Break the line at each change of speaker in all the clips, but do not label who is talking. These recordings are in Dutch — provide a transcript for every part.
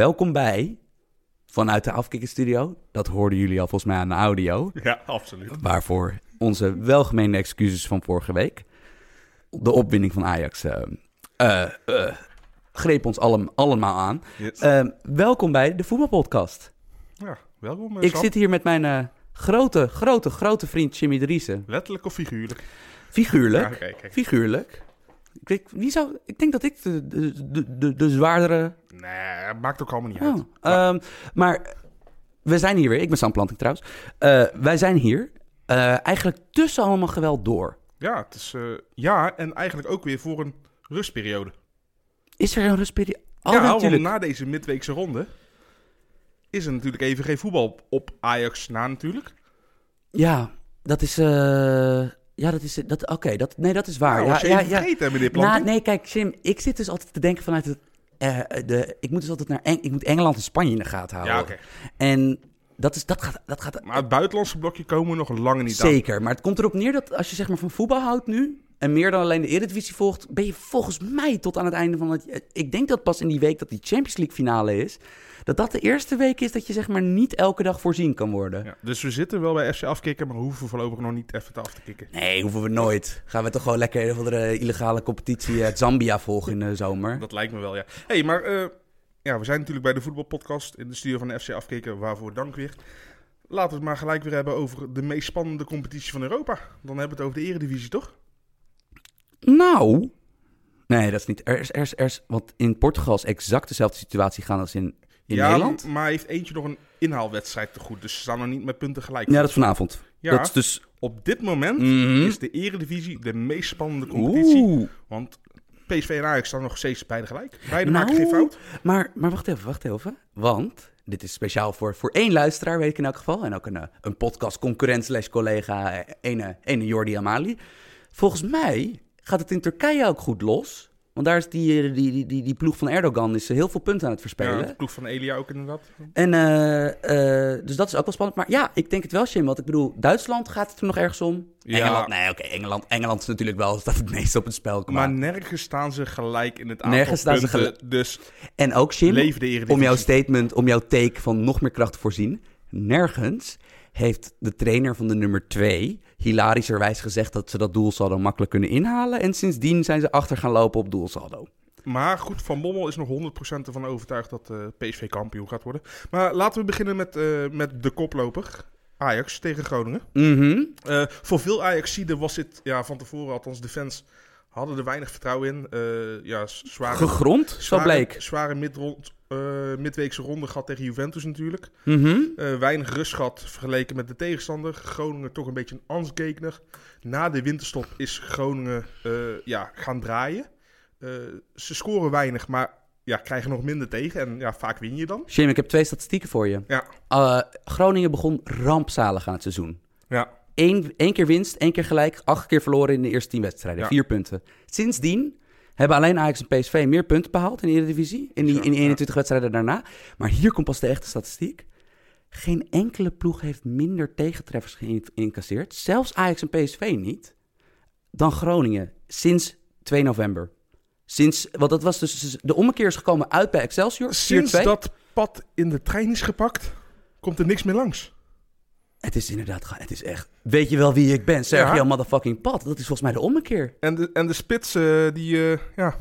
welkom bij vanuit de Afkikkerstudio. Dat hoorden jullie al volgens mij aan de audio.
Ja, absoluut.
Waarvoor onze welgemeende excuses van vorige week. De opwinning van Ajax eh, greep ons allem, allemaal aan.
Yes.
Welkom bij de Voetbalpodcast.
ja, welkom.
Ik zit hier met mijn grote, grote, grote vriend Jimmy Driessen.
Letterlijk of figuurlijk?
Figuurlijk.
Ja.
Figuurlijk. Ik, weet, wie zou, ik denk dat ik de, de, de, de, de zwaardere...
Nee, maakt ook allemaal niet
Oh,
uit.
ehm, maar we zijn hier weer. Ik ben Sam Planting trouwens. Eh, wij zijn hier eh, eigenlijk tussen allemaal geweld door.
Ja, het is... eh, ja, en eigenlijk ook weer voor een rustperiode.
Is er een rustperiode? Oh,
ja,
natuurlijk.
na deze midweekse ronde is er natuurlijk even geen voetbal op Ajax na natuurlijk.
Ja, dat is... ja, dat is... Dat, Oké, dat, nee, dat is waar.
Nou,
ja, ja, ja.
meneer
Nou, nee, kijk, Jim, ik zit dus altijd te denken vanuit het... eh, de, ik moet dus altijd naar... Eng, ik moet Engeland en Spanje in de gaten houden.
ja, oké.
En dat, is, dat gaat... Dat gaat
Maar het buitenlandse blokje komen we nog lang niet aan.
Zeker, maar het komt erop neer dat als je zeg maar van voetbal houdt nu... en meer dan alleen de Eredivisie volgt... ben je volgens mij tot aan het einde van het... Ik denk dat pas in die week dat die Champions League finale is... dat dat de eerste week is dat je zeg maar niet elke dag voorzien kan worden.
Ja, dus we zitten wel bij FC afkicken, maar we hoeven voorlopig nog niet even te af te kicken.
Nee, hoeven we nooit. Gaan we toch gewoon lekker een of andere illegale competitie uit Zambia volgen in de zomer?
Dat lijkt me wel, ja. hey, maar eh, ja, we zijn natuurlijk bij de voetbalpodcast in de studio van de FC Afkikken. Waarvoor dank weer. Laten we het maar gelijk weer hebben over de meest spannende competitie van Europa. Dan hebben we het over de Eredivisie, toch?
Nou... Nee, dat is niet... Er is, er is, er is, want in Portugal is exact dezelfde situatie gaan als in, in
ja,
Nederland.
maar heeft eentje nog een inhaalwedstrijd te goed. Dus ze staan nog niet met punten gelijk.
Ja, dat is vanavond.
Ja,
Dat is dus...
op dit moment
Mhm.
is de Eredivisie de meest spannende competitie.
Oeh.
Want PSV en Ajax staan nog steeds beide gelijk. Beide
Nou,
maken geen fout.
Maar, maar wacht even, wacht even. Want dit is speciaal voor, voor één luisteraar, weet ik in elk geval. En ook een, eh, een podcast concurrent slash collega, eh, ene, ene Jordi Amali. Volgens mij gaat het in Turkije ook goed los. Want daar is die, eh, die, die, die, ploeg van Erdogan is eh, heel veel punten aan het
Ja,
verspelen.
de ploeg van Elia ook inderdaad.
En eh, dus dat is ook wel spannend. Maar ja, ik denk het wel, Jim. Want ik bedoel, Duitsland gaat het er nog ergens om.
Ja.
Engeland, nee, oké, Engeland, Engeland is natuurlijk wel dat het meest op het spel komt.
Maar nergens staan ze gelijk in het aantal
Nergens staan ze.
Dus
En ook, Jim, om jouw statement, om jouw take van nog meer kracht te voorzien. Nergens heeft de trainer van de nummer 2 hilarischerwijs gezegd dat ze dat doelsaldo makkelijk kunnen inhalen. En sindsdien zijn ze achter gaan lopen op doelsaldo.
Maar goed, Van Bommel is nog 100% ervan overtuigd dat eh, PSV kampioen gaat worden. Maar laten we beginnen met, eh, met de koploper. Ajax tegen Groningen.
Mhm.
Eh, voor veel Ajaxiden was dit, ja, van tevoren althans de fans hadden er weinig vertrouwen in. Eh, ja, zware,
Gegrond, zo bleek.
zware midrond, eh, midweekse ronde gehad tegen Juventus natuurlijk.
Mhm.
Eh, weinig rust gehad vergeleken met de tegenstander. Groningen toch een beetje een ansgekner. Na de winterstop is Groningen ja, gaan draaien. Ze scoren weinig, maar ja, krijgen nog minder tegen. En ja, vaak win je dan.
Jim, ik heb twee statistieken voor je.
Ja,
Groningen begon rampzalig aan het seizoen.
ja.
Eén, één keer winst, één keer gelijk, acht keer verloren in de eerste tien wedstrijden.
Ja.
Vier punten. Sindsdien hebben alleen Ajax en PSV meer punten behaald in de Eredivisie. In die, in die
ja.
21 wedstrijden daarna. Maar hier komt pas de echte statistiek. Geen enkele ploeg heeft minder tegentreffers geïncasseerd. Zelfs Ajax en PSV niet. Dan Groningen. Sinds 2 november. Sinds, want dat was dus, de ommekeer is gekomen uit bij Excelsior. 4-2.
Sinds dat pad in de trein is gepakt, komt er niks meer langs.
Het is inderdaad, het is echt. Weet je wel wie ik ben? Sergio
Ja.
motherfucking Pat. Dat is volgens mij de ommekeer.
En de, en de spitsen, die, eh, ja,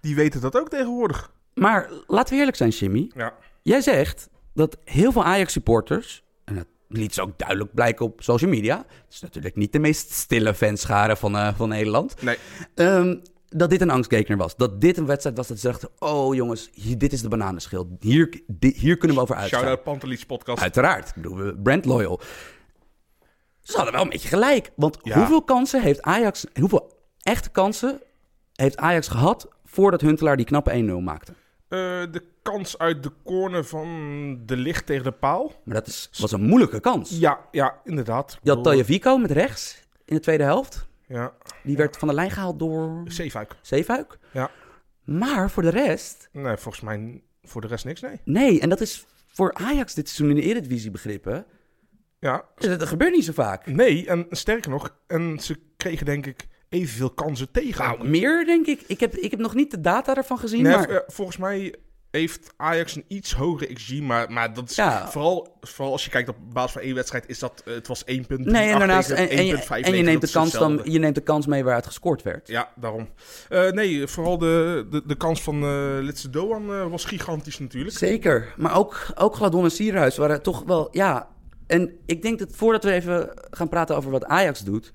die weten dat ook tegenwoordig.
Maar laten we eerlijk zijn, Jimmy.
Ja.
Jij zegt dat heel veel Ajax-supporters, en dat liet ze ook duidelijk blijken op social media, het is natuurlijk niet de meest stille fanscharen van, eh, van Nederland,
Nee,
ehm, dat dit een angstgekener was. Dat dit een wedstrijd was dat ze dachten, oh jongens, hier, dit is de bananenschil. Hier, hier kunnen we over uitstaan.
shout-out Panteliets podcast.
Uiteraard. Ik bedoel, we- brand loyal. Ze hadden wel een beetje gelijk. Want
Ja.
hoeveel kansen heeft Ajax... Hoeveel echte kansen heeft Ajax gehad... voordat Huntelaar die knappe 1-0 maakte?
Eh, de kans uit de corner van de licht tegen de paal.
Maar dat is, was een moeilijke kans.
Ja, ja, inderdaad.
Je had Tajavico met rechts in de tweede helft.
Ja,
Die werd van de lijn gehaald door
Zeefuik.
Zeefuik.
Ja.
Maar voor de rest...
Nee, volgens mij voor de rest niks, nee.
Nee, en dat is voor Ajax dit seizoen in de Eredivisie begrippen...
Ja,
Dat, dat gebeurt niet zo vaak.
nee, en sterker nog, en ze kregen denk ik evenveel kansen tegen.
Nou, meer denk ik. Ik heb, ik heb nog niet de data ervan gezien,
Nee,
maar...
eh, volgens mij heeft Ajax een iets hogere XG, maar, maar dat is
Ja.
vooral, vooral als je kijkt op basis van één wedstrijd, is dat, eh, het was 1.3
Nee, en daarnaast, en, en, je,
1.5
en je, neemt de kans dan, je neemt de kans mee waaruit gescoord werd.
Ja, daarom. Eh, nee, vooral de, de, de kans van eh Litse Doan eh, was gigantisch natuurlijk.
Zeker, maar ook, ook Gladon en Sierhuis waren toch wel, ja... En ik denk dat voordat we even gaan praten over wat Ajax doet...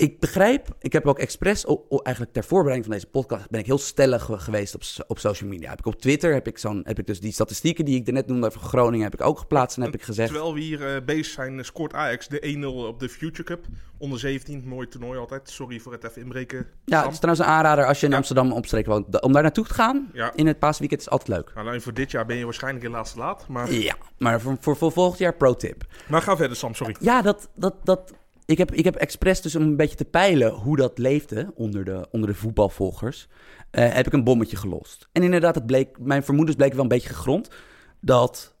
Ik begrijp, ik heb ook expres, o- o- eigenlijk ter voorbereiding van deze podcast... ben ik heel stellig ge- geweest op, op social media. Heb ik op Twitter, heb ik, zo'n, heb ik dus die statistieken die ik net noemde over Groningen... heb ik ook geplaatst en heb ik gezegd...
Terwijl we hier eh, bezig zijn, eh, scoort Ajax de 1-0 op de Future Cup. Onder 17, mooi toernooi altijd. Sorry voor het even inbreken.
Ja,
Sam.
het is trouwens een aanrader als je in
Ja.
Amsterdam omstreken woont. Om daar naartoe te gaan
Ja.
in het paasweekend is altijd leuk.
Alleen voor dit jaar ben je waarschijnlijk helaas te laat. Maar,
Ja, maar voor, voor, voor volgend jaar pro tip.
maar ga verder, Sam, sorry.
Ja, dat, dat, dat, ik, heb, ik heb expres dus om een beetje te peilen hoe dat leefde onder de, onder de voetbalvolgers, eh, heb ik een bommetje gelost. En inderdaad, het bleek, mijn vermoedens bleken wel een beetje gegrond, dat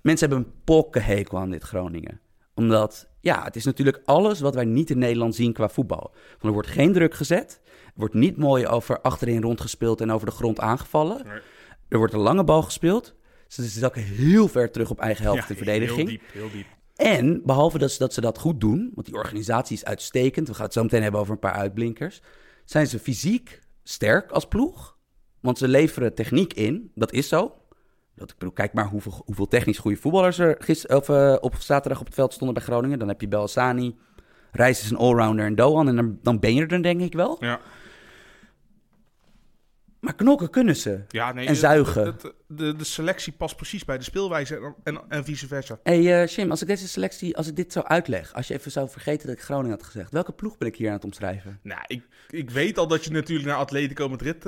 mensen hebben een pokkenhekel aan dit Groningen. Omdat, ja, het is natuurlijk alles wat wij niet in Nederland zien qua voetbal. Er wordt geen druk gezet, er wordt niet mooi over achterin rondgespeeld en over de grond aangevallen.
Nee.
Er wordt een lange bal gespeeld. Ze zakken heel ver terug op eigen helft in verdediging.
Heel diep, heel diep.
En behalve dat ze, dat goed doen, want die organisatie is uitstekend, we gaan het zo meteen hebben over een paar uitblinkers, zijn ze fysiek sterk als ploeg. Want ze leveren techniek in, dat is zo. Dat, ik bedoel, kijk maar hoeveel, hoeveel technisch goede voetballers er gister, of, eh, op zaterdag op het veld stonden bij Groningen. Dan heb je Belhassani, Reis is een allrounder en Doan. En dan, dan ben je er dan denk ik wel.
Ja.
Maar knokken kunnen ze.
Ja, nee,
En
het-
zuigen.
het- de, de selectie past precies bij de speelwijze en, en, en vice versa.
hey, eh Jim, als ik deze selectie, als ik dit zo uitleg, als je even zou vergeten dat ik Groningen had gezegd, welke ploeg ben ik hier aan het omschrijven?
Nou, ik, ik weet al dat je natuurlijk naar Atletico Madrid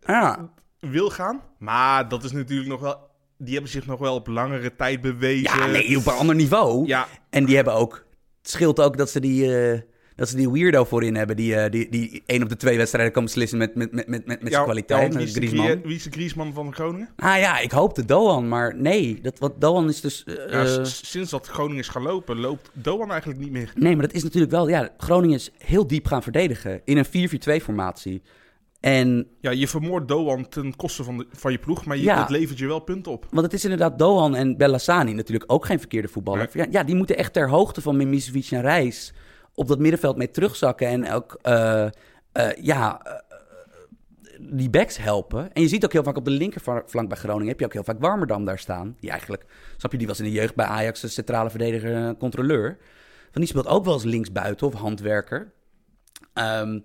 Ja,
wil gaan. Maar dat is natuurlijk nog wel... Die hebben zich nog wel op langere tijd bewezen.
Ja, nee, op een ander niveau.
Ja,
En die hebben ook... Het scheelt ook dat ze die, eh, dat ze die weirdo voorin hebben... die, eh, die, die één op de twee wedstrijden kan beslissen met, met, met, met, met zijn
ja,
kwaliteit.
wie, is de
Griezmann.
Grie- wie is de Griezmann van Groningen?
Ah ja, ik hoopte Doan, maar nee. Dat, wat Doan is dus... eh,
Ja, sinds dat Groningen is gaan lopen, loopt Doan eigenlijk niet meer.
nee, maar dat is natuurlijk wel... Ja, Groningen is heel diep gaan verdedigen in een 4-4-2-formatie. En
Ja, je vermoordt Doan ten koste van, de, van je ploeg, maar je,
Ja.
het levert je wel punten op.
Want het is inderdaad Doan en Bellassani natuurlijk ook geen verkeerde voetballer. Ja, ja, die moeten echt ter hoogte van Mimicevic en Reis op dat middenveld mee terugzakken. En ook, eh, eh, ja, eh, die backs helpen. En je ziet ook heel vaak op de linkerflank bij Groningen... heb je ook heel vaak Warmerdam daar staan. Die eigenlijk, snap je, die was in de jeugd bij Ajax... de centrale verdediger, controleur. Van die speelt ook wel eens linksbuiten of handwerker. Ehm,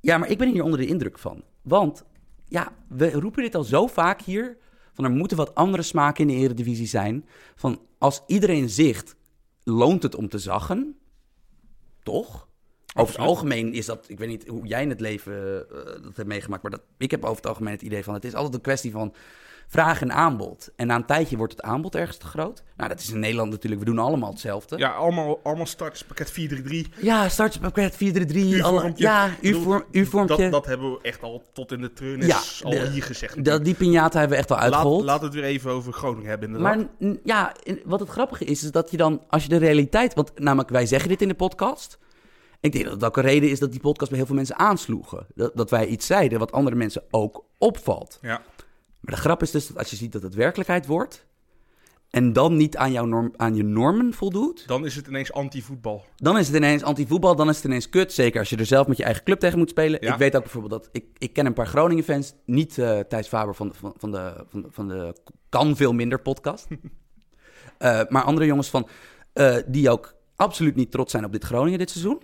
ja, maar ik ben hier onder de indruk van. Want ja, we roepen dit al zo vaak hier. Van er moeten wat andere smaken in de eredivisie zijn. Van als iedereen zicht, loont het om te zaggen. Toch? Over het algemeen is dat, ik weet niet hoe jij in het leven eh, dat hebt meegemaakt, maar dat, ik heb over het algemeen het idee van het is altijd een kwestie van vraag en aanbod. En na een tijdje wordt het aanbod ergens te groot. Nou, dat is in Nederland natuurlijk, we doen allemaal hetzelfde.
Ja, allemaal, allemaal startspakket 4-3-3.
Ja, startpakket 4-3-3. alle-
U-vormpje.
Ja,
bedoel,
U-vorm- U-vormpje.
Dat, dat hebben we echt al tot in de treurnis
Ja,
al
de-
hier gezegd.
Dat, die piñata hebben we echt al
laat,
uitgehold.
laat het weer even over Groningen hebben inderdaad.
Maar ja, wat het grappige is, is dat je dan, als je de realiteit... Want namelijk, wij zeggen dit in de podcast. Ik denk dat het ook een reden is dat die podcast bij heel veel mensen aansloegen. Dat, dat wij iets zeiden wat andere mensen ook opvalt.
ja.
Maar de grap is dus dat als je ziet dat het werkelijkheid wordt... en dan niet aan, jouw norm, aan je normen voldoet...
Dan is het ineens anti-voetbal.
dan is het ineens anti-voetbal, dan is het ineens kut. Zeker als je er zelf met je eigen club tegen moet spelen.
Ja.
Ik weet ook bijvoorbeeld dat... Ik, ik ken een paar Groningen-fans, niet eh Thijs Faber van, van, van, de, van, de- van de Kan Veel Minder podcast. Eh, maar andere jongens van... eh, die ook absoluut niet trots zijn op dit Groningen dit seizoen.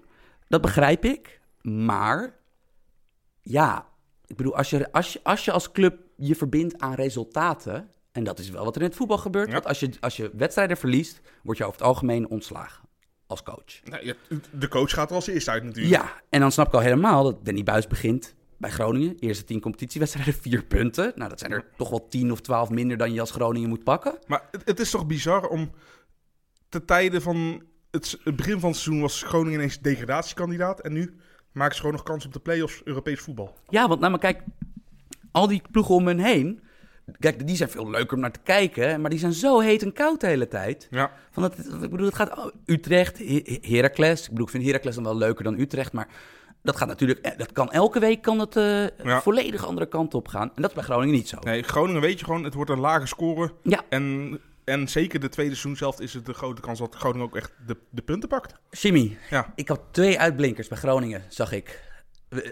Dat begrijp ik. Maar ja, ik bedoel, als je als, je, als, je als club je verbindt aan resultaten... en dat is wel wat er in het voetbal gebeurt...
Ja.
want als je, als je wedstrijden verliest... word je over het algemeen ontslagen als coach.
Ja, de coach gaat er als eerste uit natuurlijk.
Ja, en dan snap ik al helemaal dat Danny Buis begint bij Groningen. Eerste tien competitiewedstrijden, vier punten. Nou, dat zijn er toch wel tien of twaalf minder dan je als Groningen moet pakken.
Maar het, het is toch bizar om te tijden van het begin van het seizoen was Groningen ineens degradatiekandidaat. En nu maken ze gewoon nog kans op de play-offs Europees voetbal.
Ja, want nou maar kijk, al die ploegen om hen heen... Kijk, die zijn veel leuker om naar te kijken, maar die zijn zo heet en koud de hele tijd.
Ja.
Van het, ik bedoel, het gaat oh, Utrecht, He- Heracles. Ik bedoel, ik vind Heracles dan wel leuker dan Utrecht, maar Dat gaat natuurlijk, eh, dat kan elke week kan het eh,
Ja.
volledig andere kant op gaan. En dat is bij Groningen niet zo.
Nee, Groningen weet je gewoon, het wordt een lage score.
Ja.
En, en zeker de tweede seizoen zelf is het de grote kans dat Groningen ook echt de, de punten pakt.
Jimmy,
Ja.
ik had twee uitblinkers bij Groningen, zag ik.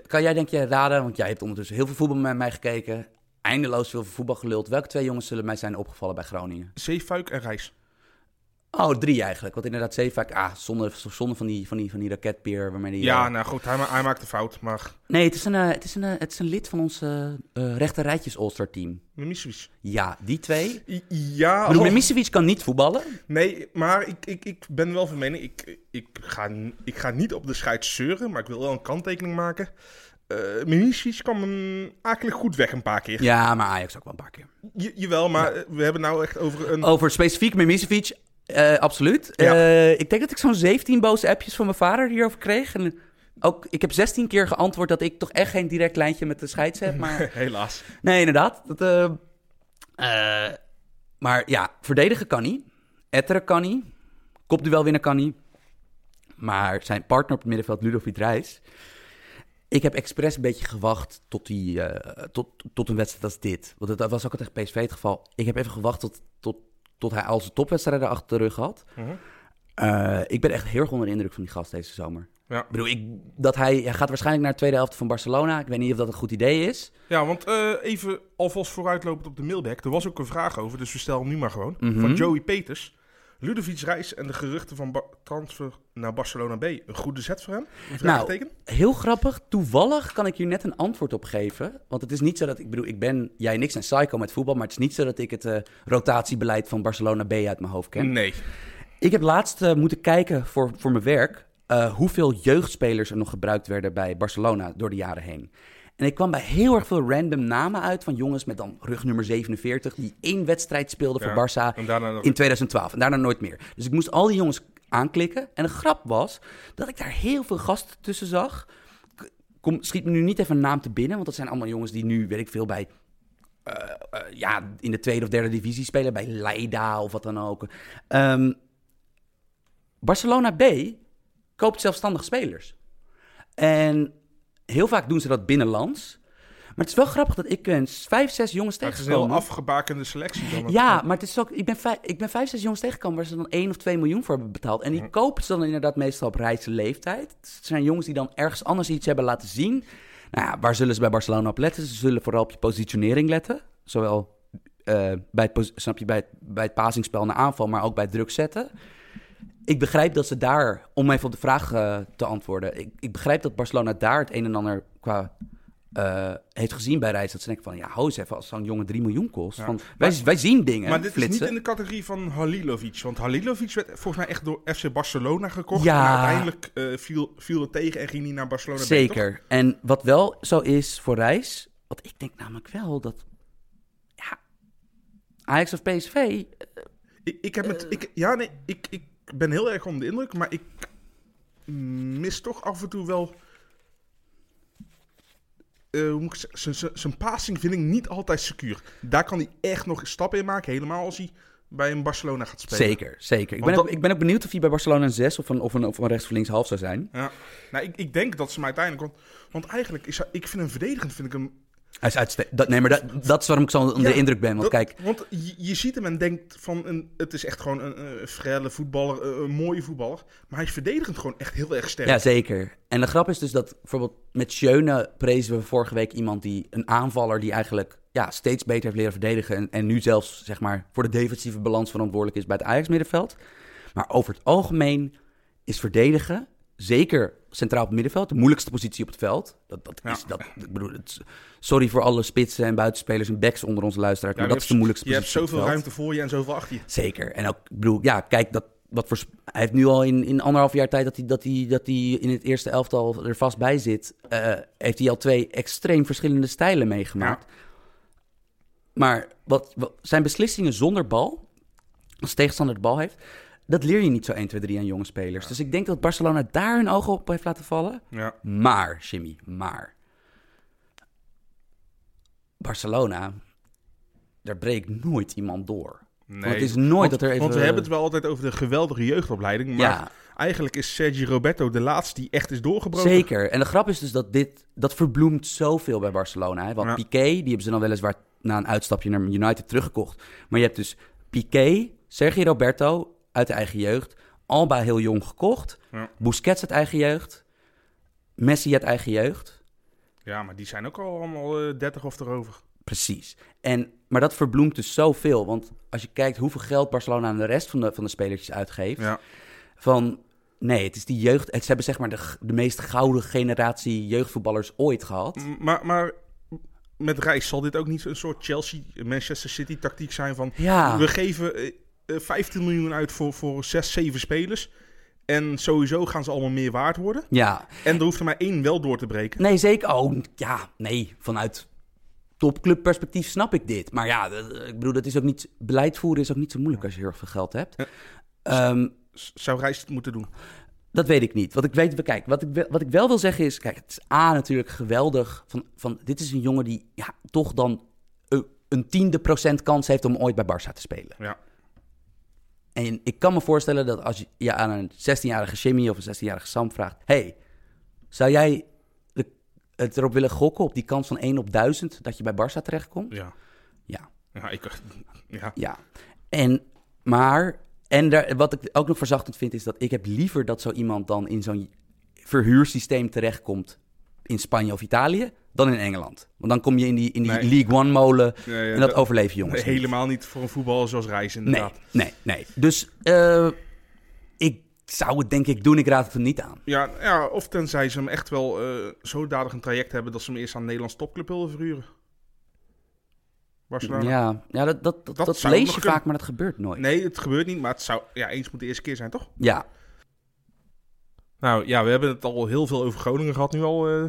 Kan jij denk je raden, want jij hebt ondertussen heel veel voetbal met mij gekeken. Eindeloos veel voetbal geluld. Welke twee jongens zullen mij zijn opgevallen bij Groningen?
Zeefuik en Reis.
Oh, drie eigenlijk. Want inderdaad, Zeevaak, ah, zonder, zonder van, die, van, die, van die raketpeer waarmee die...
Ja,
eh,
nou goed, hij, ma- hij maakt de fout. Maar
Nee, het is een, eh, het is een, eh, het is een lid van ons eh eh, rechter rijtjes All-Star team.
Mimicevic.
Ja, die twee.
I- Ja,
bedoel, Mimicevic kan niet voetballen.
nee, maar ik, ik, ik ben wel van mening. Ik, ik, ga, ik ga niet op de scheids zeuren, maar ik wil wel een kanttekening maken. Mimicevic kwam hem akelig goed weg een paar keer.
Ja, maar Ajax ook wel een paar keer.
Je, jawel, maar we hebben nou echt over een...
Over specifiek Mimicevic, eh absoluut.
Ja.
Eh, ik denk dat ik zo'n 17 boze appjes van mijn vader hierover kreeg. En ook, ik heb 16 keer geantwoord dat ik toch echt geen direct lijntje met de scheids heb. Maar
Helaas.
nee, inderdaad. Dat, eh, maar ja, verdedigen kan hij. Etteren kan hij. Kopduel winnen kan hij. Maar zijn partner op het middenveld, Ludovic Reis... Ik heb expres een beetje gewacht tot, die, tot, tot een wedstrijd als dit. Want het- dat was ook al tegen PSV het geval. Ik heb even gewacht tot, tot, tot hij al zijn topwedstrijden achter de rug had.
Mhm.
Eh, ik ben echt heel erg onder de indruk van die gast deze zomer.
Ja.
Ik bedoel, ik, dat hij, hij gaat waarschijnlijk naar de tweede helft van Barcelona. Ik weet niet of dat een goed idee is.
Ja, want eh, even alvast vooruitlopend op de mailback. Er was ook een vraag over, dus we stellen hem nu maar gewoon.
Mhm.
Van Joey Peters. Ludovic Reis en de geruchten van Ba- transfer naar Barcelona B. Een goede zet voor hem? Vraagteken?
Heel grappig. Toevallig kan ik hier net een antwoord op geven. Want het is niet zo dat ik bedoel, ik ben jij en ik zijn psycho met voetbal, maar het is niet zo dat ik het eh, rotatiebeleid van Barcelona B uit mijn hoofd ken.
nee.
Ik heb laatst eh, moeten kijken voor, voor mijn werk eh, hoeveel jeugdspelers er nog gebruikt werden bij Barcelona door de jaren heen. En ik kwam bij heel erg veel random namen uit van jongens met dan rugnummer 47 die één wedstrijd speelden
Ja,
voor Barça
nog...
in 2012 en daarna nooit meer. Dus ik moest al die jongens aanklikken. En de grap was dat ik daar heel veel gasten tussen zag. Kom, schiet me nu niet even een naam te binnen, want dat zijn allemaal jongens die nu, weet ik veel, bij. eh, eh, ja, in de tweede of derde divisie spelen, bij Leida of wat dan ook. Ehm, Barcelona B koopt zelfstandig spelers. En heel vaak doen ze dat binnenlands. Maar het is wel grappig dat ik een vijf, zes jongens
Ja, het is een
tegenkom.
heel afgebakende selectie. Dan
Ja, maar het is ook, ik, ben vijf, ik ben vijf, zes jongens tegengekomen waar ze dan 1 of 2 miljoen voor hebben betaald. En die
Mhm.
kopen ze dan inderdaad meestal op rijse leeftijd. Het zijn jongens die dan ergens anders iets hebben laten zien. Nou ja, waar zullen ze bij Barcelona op letten? Ze zullen vooral op je positionering letten. Zowel eh, bij, het, snap je, bij, het, bij het naar aanval, maar ook bij druk zetten. Ik begrijp dat ze daar, om even op de vraag eh, te antwoorden, ik, ik begrijp dat Barcelona daar het een en ander qua eh, heeft gezien bij Reis. Dat ze denken van, ja, hou eens even, als zo'n jongen 3 miljoen kost.
Ja.
Wij, wij zien dingen,
Maar dit is niet in de categorie van Halilovic. Want Halilovic werd volgens mij echt door FC Barcelona gekocht.
Ja.
En uiteindelijk eh, viel, viel het tegen en ging hij naar Barcelona toch?
Zeker. En wat wel zo is voor Reis, wat ik denk namelijk wel dat, ja, Ajax of PSV,
Ik, ik heb het... Ik, ja, nee, ik, ik ben heel erg onder de indruk, maar ik mis toch af en toe wel... hoe moet ik zeggen? Zijn- passing vind ik niet altijd secuur. Daar kan hij echt nog stappen in maken, helemaal als hij bij een Barcelona gaat spelen.
zeker, zeker. Ik ben, ook, ik ben ook benieuwd of hij bij Barcelona een 6 of een, of een, of een rechts of links half zou zijn.
Ja. Nou, ik, ik denk dat ze hem uiteindelijk... Want, want eigenlijk, is ik vind hem verdedigend, vind ik hem
Hij is uitstekend. Nee, maar dat, dat is waarom ik zo onder de indruk ben. Want
Dat-
kijk,
Want je, je ziet hem en denkt van, een, het is echt gewoon een, een frelle voetballer, een, een mooie voetballer. Maar hij is verdedigend gewoon echt heel erg sterk.
Ja, zeker. En de grap is dus dat bijvoorbeeld met Schöne prezen we vorige week iemand die een aanvaller die eigenlijk ja, steeds beter heeft leren verdedigen. En, en nu zelfs zeg maar voor de defensieve balans verantwoordelijk is bij het Ajax middenveld. Maar over het algemeen is verdedigen, zeker centraal op het middenveld, de moeilijkste positie op het veld. Dat, dat
Ja.
is, dat, ik bedoel, het sorry voor alle spitsen en buitenspelers en backs onder onze luisteraars,
Ja,
maar
je
dat is de
hebt-
moeilijkste
Je hebt
positie op het
zoveel ruimte voor je en zoveel achter je.
Zeker. En ook, ik bedoel, ja, kijk, dat, wat voor, hij heeft nu al in, in anderhalf jaar tijd dat hij, dat, hij, dat hij in het eerste elftal er vast bij zit, eh, heeft hij al twee extreem verschillende stijlen meegemaakt. Maar wat, wat, zijn beslissingen zonder bal, als tegenstander de bal heeft, dat leer je niet zo 1, 2, 3 aan jonge spelers. Dus ik denk dat Barcelona daar hun ogen op heeft laten vallen.
Ja.
Maar, Jimmy, maar. Barcelona, daar breekt nooit iemand door.
Nee.
Want het is nooit
want,
dat er even...
Want we hebben het wel altijd over de geweldige jeugdopleiding. Maar
Ja,
eigenlijk is Sergi Roberto de laatste die echt is doorgebroken.
Zeker. En de grap is dus dat dit, dat verbloemt zoveel bij Barcelona. Hè? Want. Piqué, die hebben ze dan weliswaar na een uitstapje naar United teruggekocht. Maar je hebt dus Piqué, Sergio Roberto uit de eigen jeugd, Alba heel jong gekocht,
Ja.
Busquets uit eigen jeugd, Messi uit eigen jeugd.
Ja, maar die zijn ook al allemaal eh 30 of erover.
Precies. En, maar dat verbloemt dus zoveel. Want als je kijkt hoeveel geld Barcelona aan de rest van de, van de spelertjes uitgeeft.
Ja.
Van nee, het is die jeugd. Het, ze hebben zeg maar de, de meest gouden generatie jeugdvoetballers ooit gehad.
Maar, maar met Reis zal dit ook niet een soort Chelsea-Manchester City-tactiek zijn van...
Ja.
We geven eh, 15 miljoen uit voor, voor 6, 7 spelers. En sowieso gaan ze allemaal meer waard worden.
Ja,
En er hoeft er maar één wel door te breken.
nee, zeker. Oh, ja, nee. Vanuit topclubperspectief snap ik dit. Maar ja, dat- ik bedoel, dat is ook niet. Beleid voeren is ook niet zo moeilijk als je heel erg veel geld hebt.
Ja.
Ehm,
Zou Reis het moeten doen?
dat weet ik niet. Wat ik weet, kijk, wat ik, wat ik wel wil zeggen is, kijk, het is A natuurlijk geweldig. Van, van, dit is een jongen die ja, toch dan een, een tiende procent kans heeft om ooit bij Barça te spelen.
Ja.
En ik kan me voorstellen dat als je aan een 16-jarige Jimmy of een 16-jarige Sam vraagt: hey, zou jij het erop willen gokken op die kans van 1 op 1000 dat je bij Barça terechtkomt?
Ja.
Ja,
Ja, ik... Ja.
ja. En, maar, en daar, wat ik ook nog verzachtend vind, is dat ik heb liever dat zo iemand dan in zo'n verhuursysteem terechtkomt in Spanje of Italië, dan in Engeland. Want dan kom je in die, in die
Nee.
League One molen
Ja, ja,
en dat
dat-
overleef je jongens. niet.
Helemaal niet voor een voetballer zoals Reis,
Nee,
inderdaad.
nee, nee. Dus eh, ik zou het denk ik doen. Ik raad het hem niet aan.
Ja, ja, of tenzij ze hem echt wel eh zodanig een traject hebben dat ze hem eerst aan een Nederlands topclub willen verhuren. Barcelona.
Ja, ja dat, dat, dat,
Dat
lees je
kunnen.
vaak, maar dat gebeurt nooit.
Nee, het gebeurt niet, maar het zou ja, eens moet de eerste keer zijn, toch?
Ja,
Nou ja, we hebben het al heel veel over Groningen gehad nu al. eh,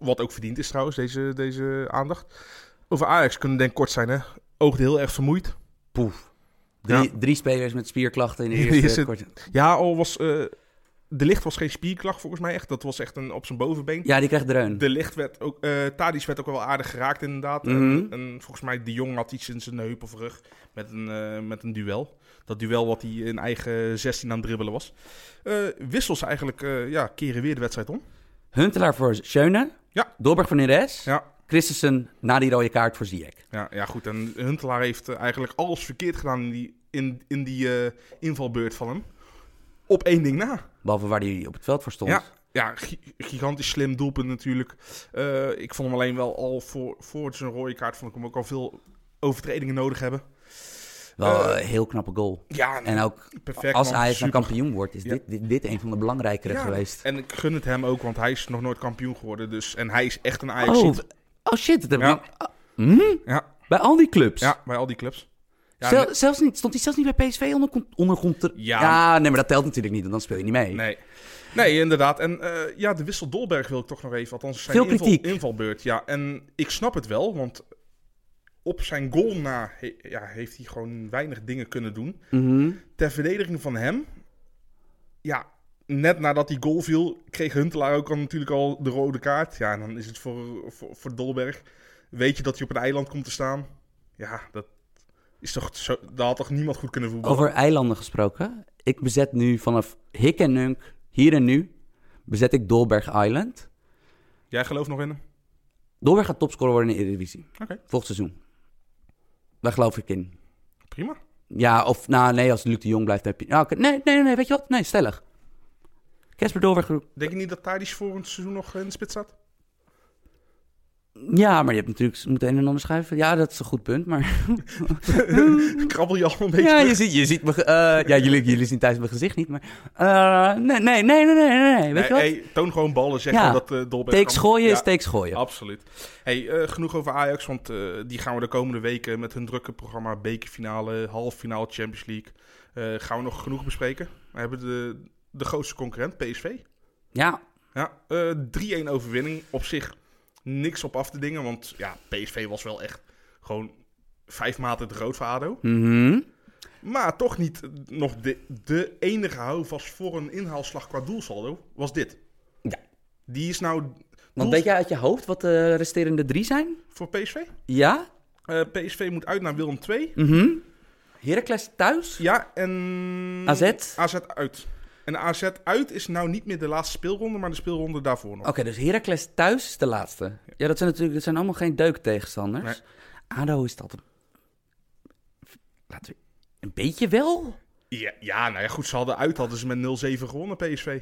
wat ook verdiend is trouwens, deze, deze aandacht. Over Ajax kunnen we denk ik kort zijn, hè? Oogde heel erg vermoeid.
poef. Drie,
Ja.
drie spelers met spierklachten in de
Is
eerste
het-
kwart-
Ja, al was... eh, de licht was geen spierklacht volgens mij echt. Dat was echt een op zijn bovenbeen.
Ja, die krijgt dreun.
De licht werd ook... eh Tadic werd ook wel aardig geraakt inderdaad.
Mhm.
en, en volgens mij de Jong had iets in zijn heup of rug met een, eh, met een duel. Dat duel wat hij in eigen 16 aan het dribbelen was. Eh, wissels eigenlijk, ja, keren weer de wedstrijd om.
Huntelaar voor Schöne.
Ja.
Dolberg voor Neres.
Ja,
Christensen na die rode kaart voor Ziyech.
ja, ja goed. En Huntelaar heeft eh, eigenlijk alles verkeerd gedaan in die, in, in die eh, invalbeurt van hem. Op één ding na.
Behalve waar hij op het veld voor stond.
Ja, ja gi- gigantisch slim doelpunt natuurlijk. Eh, ik vond hem alleen wel al voor, voor zijn rode kaart... vond ik hem ook al veel overtredingen nodig hebben.
Wel
Eh,
een heel knappe goal.
Ja,
En ook
perfect.
als
man.
Dan
Super.
kampioen wordt, is
Ja.
dit, dit, dit een van de belangrijkere
Ja,
geweest.
En ik gun het hem ook, want hij is nog nooit kampioen geworden. Dus, en hij is echt een Ajax.
Oh, oh shit, dat
Ja.
ah, hm?
Ja,
Bij al die clubs.
ja, bij al die clubs. Ja,
zelfs niet, stond hij zelfs niet bij PSV onder, onder
Ja.
ja, nee, maar dat telt natuurlijk niet, want dan speel je niet mee.
nee. Nee, inderdaad. En eh, ja, de wissel Dolberg wil ik toch nog even. Althans, zijn
Veel
inval-
kritiek.
invalbeurt. Ja, en ik snap het wel, want op zijn goal na he- ja, heeft hij gewoon weinig dingen kunnen doen.
Mhm.
Ter verdediging van hem, ja, net nadat die goal viel, kreeg Huntelaar ook al natuurlijk al de rode kaart. Ja, en dan is het voor, voor, voor Dolberg. Weet je dat hij op een eiland komt te staan? Ja, dat is toch zo, daar had toch niemand goed kunnen voetballen?
Over eilanden gesproken. Ik bezet nu vanaf Hik en Nunk, hier en nu, bezet ik Dolberg Island.
Jij gelooft nog in hem?
Dolberg gaat topscorer worden in de Eredivisie.
Oké.
Volgend seizoen. Daar geloof ik in.
Prima.
Ja, of nou nee, als Luc de Jong blijft, heb je... Nou, oké. nee, nee, nee, weet je wat? Nee, stellig. Casper Dolberg...
Denk je niet dat Tadic voor een seizoen nog in de spits staat?
Ja, maar je hebt natuurlijk... Moet een en ander schuiven. Ja, dat is een goed punt, maar...
Krabbel je al een beetje
Ja, je ziet, je ziet me... eh, ja, jullie, jullie zien thuis mijn gezicht niet, maar... eh, nee, nee, nee, nee, nee. Weet je wat?
Toon gewoon ballen, zeg
Ja.
dat uh, Dolberg
Takes
kan-
gooien is takes gooien.
Absoluut. Hey, eh, genoeg over Ajax, want eh, die gaan we de komende weken met hun drukke programma bekerfinale, halffinale Champions League, eh, gaan we nog genoeg bespreken. We hebben de, de grootste concurrent, PSV.
Ja,
Ja, eh 3-1 overwinning. Op zich niks op af te dingen, want ja, PSV was wel echt gewoon vijf maten te groot voor ADO.
mhm.
Maar toch niet nog de, de enige houvast voor een inhaalslag qua doelsaldo, was dit.
Ja.
Die is nou
Want weet jij uit je hoofd wat de resterende drie zijn?
voor PSV.
Ja?
Eh, PSV moet uit naar Willem II.
Mhm. Heracles thuis?
Ja, en...
AZ?
AZ uit. En AZ uit is nou niet meer de laatste speelronde, maar de speelronde daarvoor nog.
Oké, dus Heracles thuis is de laatste. Ja, dat zijn natuurlijk dat zijn allemaal geen deuk tegenstanders.
Nee.
ADO is dat... Laten we... Een beetje wel?
Ja, ja, nou ja, goed, ze hadden uit, hadden ze met 0-7 gewonnen, PSV.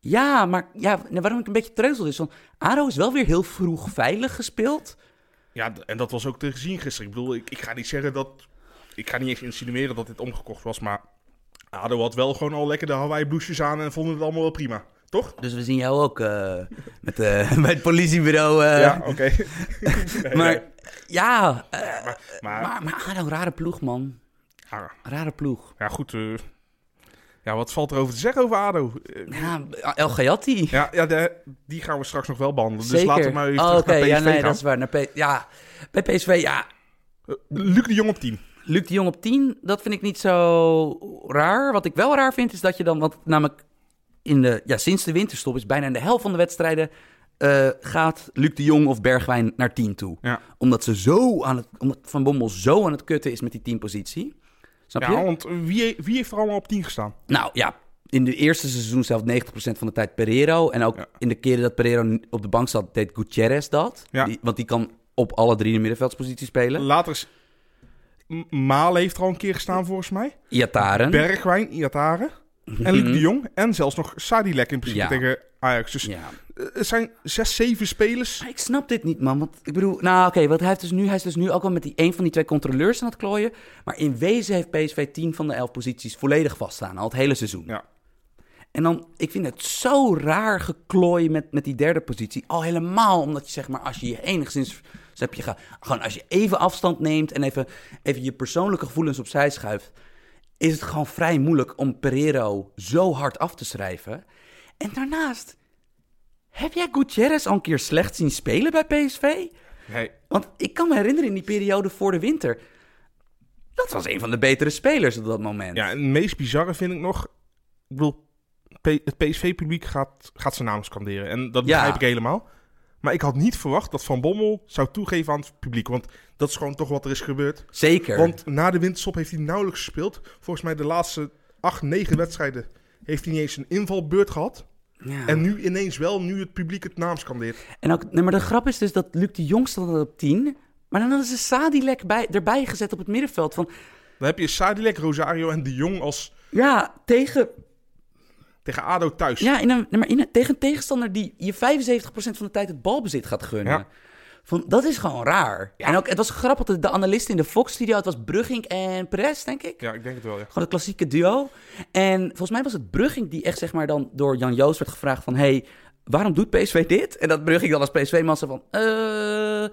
Ja, maar ja, nou, waarom ik een beetje treuzel is... Want ADO is wel weer heel vroeg veilig gespeeld.
Ja, en dat was ook te zien gisteren. Ik bedoel, ik, ik ga niet zeggen dat... Ik ga niet eens insinueren dat dit omgekocht was, maar... ADO had wel gewoon al lekker de Hawaii blouses aan en vonden het allemaal wel prima. Toch?
Dus we zien jou ook eh, met, eh, bij het politiebureau. eh,
ja, oké. Nee,
maar
nee.
ja,
maar, maar,
maar, maar ADO, rare ploeg, man.
ja,
Rare ploeg.
ja, goed. ja, wat valt er over te zeggen over ADO?
Ja, El Gayati.
ja, ja de, die gaan we straks nog wel behandelen. Dus
Zeker.
laten we maar even
oh,
terug
oké,
naar PSV
ja, nee,
gaan.
dat is waar. Naar P- ja, bij PSV, ja.
Luc de Jong op 10.
Luc de Jong op 10, dat vind ik niet zo raar. Wat ik wel raar vind, is dat je dan, want namelijk in de, ja, sinds de winterstop is bijna in de helft van de wedstrijden eh, gaat Luc de Jong of Bergwijn naar 10 toe.
Ja.
Omdat ze zo aan het, omdat Van Bommel zo aan het kutten is met die 10 positie. Snap je?
Ja, want wie, wie heeft er allemaal op 10 gestaan?
Nou ja, in de eerste seizoen zelf 90% van de tijd Pereiro. En ook
Ja.
in de keren dat Pereiro op de bank zat, deed Gutierrez dat.
Ja.
Die, want die kan op alle drie de middenveldsposities spelen.
Later is... M- Malen heeft er al een keer gestaan volgens mij.
Iataren.
Bergwijn, Iatare. En Luc de Jong. En zelfs nog Sadilek in principe
Mhm. Ja.
tegen Ajax. Dus
Ja.
eh, het zijn zes, zeven spelers.
Maar ik snap dit niet, man. Want ik bedoel, nou oké, wat hij heeft dus nu, hij is dus nu ook wel met die een van die twee controleurs aan het klooien. Maar in wezen heeft PSV 10 van de 11 posities volledig vaststaan, al het hele seizoen.
Ja.
En dan, ik vind het zo raar geklooien met, met die derde positie. Al helemaal omdat je zeg maar, als je je enigszins, dus heb je gewoon als je even afstand neemt en even, even je persoonlijke gevoelens opzij schuift, is het gewoon vrij moeilijk om Pereiro zo hard af te schrijven. En daarnaast, heb jij Gutierrez al een keer slecht zien spelen bij PSV?
Nee,
Want ik kan me herinneren in die periode voor de winter. Dat was een van de betere spelers op dat moment.
Ja, en het meest bizarre vind ik nog... Ik bedoel, het PSV-publiek gaat, gaat zijn naam scanderen. En dat
Ja.
begrijp ik helemaal. Maar ik had niet verwacht dat Van Bommel zou toegeven aan het publiek. Want dat is gewoon toch wat er is gebeurd.
Zeker.
Want na de winterstop heeft hij nauwelijks gespeeld. Volgens mij de laatste acht, negen wedstrijden heeft hij niet eens een invalbeurt gehad.
ja.
En nu ineens wel, nu het publiek het naam scandeert.
En ook, nee, maar de grap is dus dat Luc de Jong stond op 10. Maar dan hadden ze Sadilek bij, erbij gezet op het middenveld. Van
Dan heb je Sadilek, Rosario en De Jong als
ja, tegen,
tegen ADO thuis.
ja, in een, maar in een, tegen een tegenstander die je 75% van de tijd het balbezit gaat gunnen.
Ja.
Van, dat is gewoon raar. En ook, het was grappig, de, de analisten in de Fox-studio, het was Brugging en Perez, denk ik.
Ja, ik denk het wel, ja.
Gewoon het klassieke duo. En volgens mij was het Brugging die echt zeg maar dan door Jan Joost werd gevraagd van... hey, waarom doet PSV dit? En dat Brugging dan als PSV-man van... eh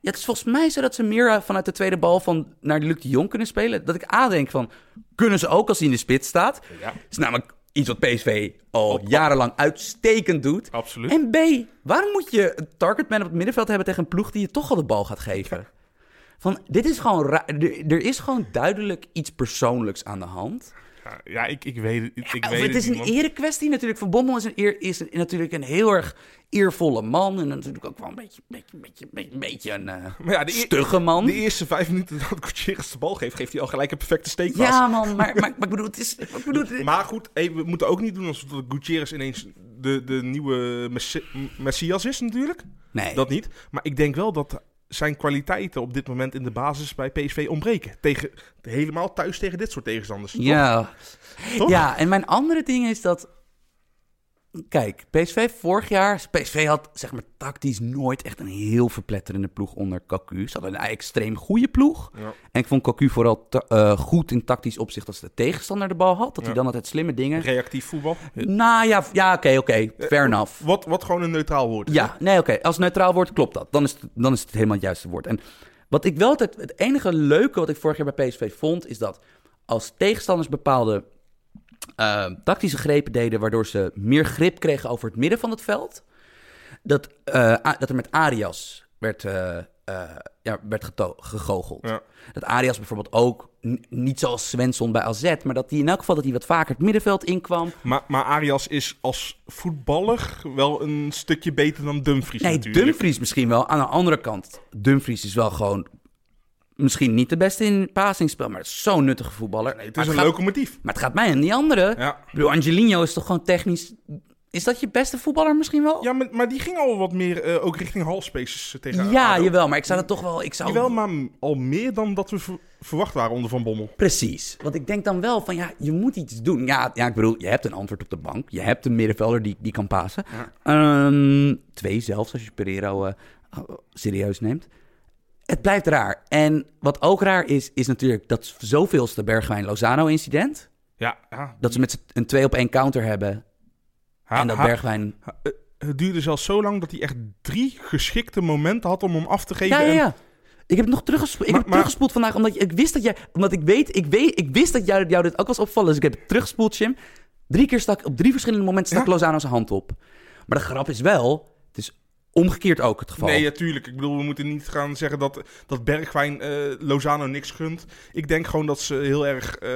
ja, het is volgens mij zo dat ze meer eh, vanuit de tweede bal van naar Luc de Jong kunnen spelen. Dat ik A denk van, kunnen ze ook als hij in de spits staat?
Ja,
is namelijk iets wat PSV al jarenlang uitstekend doet.
absoluut.
En B, waarom moet je een targetman op het middenveld hebben tegen een ploeg die je toch al de bal gaat geven? Van, dit is gewoon ra- er, er is gewoon duidelijk iets persoonlijks aan de hand.
Ja, ik, ik weet het, ik weet
het is
niet,
een
man.
erekwestie natuurlijk. Van Bommel is, een eer, is een- natuurlijk een heel erg eervolle man. En natuurlijk ook wel een beetje, beetje, beetje, beetje, beetje een eh,
ja, de,
stugge man.
de eerste vijf minuten dat Gutierrez de bal geeft, geeft hij al gelijk een perfecte steekpas.
ja, man, maar, maar, maar ik bedoel, het is... Ik bedoel, het-
Maar goed, hey, we moeten ook niet doen alsof dat Gutierrez ineens de, de nieuwe messi- Messias is natuurlijk.
nee.
Dat niet. Maar ik denk wel dat zijn kwaliteiten op dit moment in de basis bij PSV ontbreken. Tegen, helemaal thuis tegen dit soort tegenstanders. toch?
Ja.
Toch?
ja, en mijn andere ding is dat... Kijk, PSV vorig jaar... PSV had zeg maar tactisch nooit echt een heel verpletterende ploeg onder Cocu. Ze hadden een extreem goede ploeg.
Ja.
En ik vond Cocu vooral eh, goed in tactisch opzicht als de tegenstander de bal had. Dat hij dan altijd slimme dingen...
Reactief voetbal.
Nou ja, ja oké, oké. Fair enough.
Wat, wat gewoon een neutraal woord is.
Ja, nee, oké. Als neutraal woord klopt dat. Dan is, het, dan is het helemaal het juiste woord. En wat ik wel altijd... Het enige leuke wat ik vorig jaar bij PSV vond... is dat als tegenstanders bepaalde eh, tactische grepen deden... waardoor ze meer grip kregen over het midden van het veld... dat, eh, dat er met Arias werd, eh, ja, werd gegoocheld.
Ja.
Dat Arias bijvoorbeeld ook, niet zoals Svensson bij AZ... maar dat hij in elk geval dat hij wat vaker het middenveld inkwam...
Maar, maar Arias is als voetballer wel een stukje beter dan Dumfries
Nee,
natuurlijk.
Dumfries misschien wel. Aan de andere kant, Dumfries is wel gewoon misschien niet de beste in passingspel, maar zo'n nuttige voetballer.
Nee, het is een
gaat-
locomotief.
Maar het gaat mij aan die andere.
Ja.
Ik bedoel, Angelino is toch gewoon technisch... Is dat je beste voetballer misschien wel?
Ja, maar, maar die ging al wat meer eh, ook richting halfspaces eh, tegen
Ja,
ADO.
jawel, maar ik zou dat toch wel... Ik zou...
Jawel, maar al meer dan dat we ver- verwacht waren onder Van Bommel.
Precies. Want ik denk dan wel van, ja, je moet iets doen. Ja, ja ik bedoel, je hebt een antwoord op de bank. Je hebt een middenvelder die, die kan pasen. Ehm, twee zelfs, als je Pereiro eh, serieus neemt. Het blijft raar. En wat ook raar is, is natuurlijk dat zoveelste Bergwijn-Lozano-incident.
Ja, ja.
Dat ze met een twee op één counter hebben.
Ha-
en dat
ha-
Bergwijn...
ha- eh, het duurde zelfs zo lang dat hij echt drie geschikte momenten had om hem af te geven.
Ja, ja,
en-
ja. Ik heb het nog teruggespoeld, ik
Maar-
heb het teruggespoeld vandaag, omdat je- ik wist dat jij... Omdat ik weet, ik weet, ik wist dat jou, jou dit ook was opvallen. Dus ik heb het teruggespoeld, Jim. Drie keer stak, op drie verschillende momenten stak
Ja.
Lozano zijn hand op. Maar de grap is wel, het is omgekeerd ook het geval.
Nee, natuurlijk. Ik bedoel, we moeten niet gaan zeggen dat, dat Bergwijn eh, Lozano niks gunt. Ik denk gewoon dat ze heel erg eh,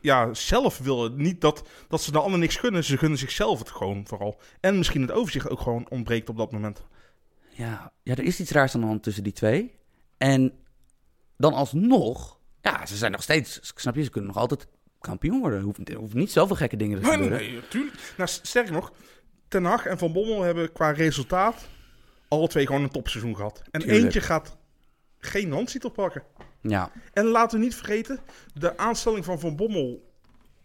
ja, zelf willen. Niet dat, dat ze de ander niks gunnen. Ze gunnen zichzelf het gewoon vooral. En misschien het overzicht ook gewoon ontbreekt op dat moment.
Ja, ja, er is iets raars aan de hand tussen die twee. En dan alsnog, ja, ze zijn nog steeds, snap je, ze kunnen nog altijd kampioen worden. Er hoeft, hoeft niet zoveel gekke dingen te
Nee, nee,
gebeuren.
nee, natuurlijk. Nou, sterker nog, Ten Hag en Van Bommel hebben qua resultaat alle twee gewoon een topseizoen gehad. En
Tuurlijk.
eentje gaat geen handtitel pakken.
Ja,
En laten we niet vergeten, de aanstelling van Van Bommel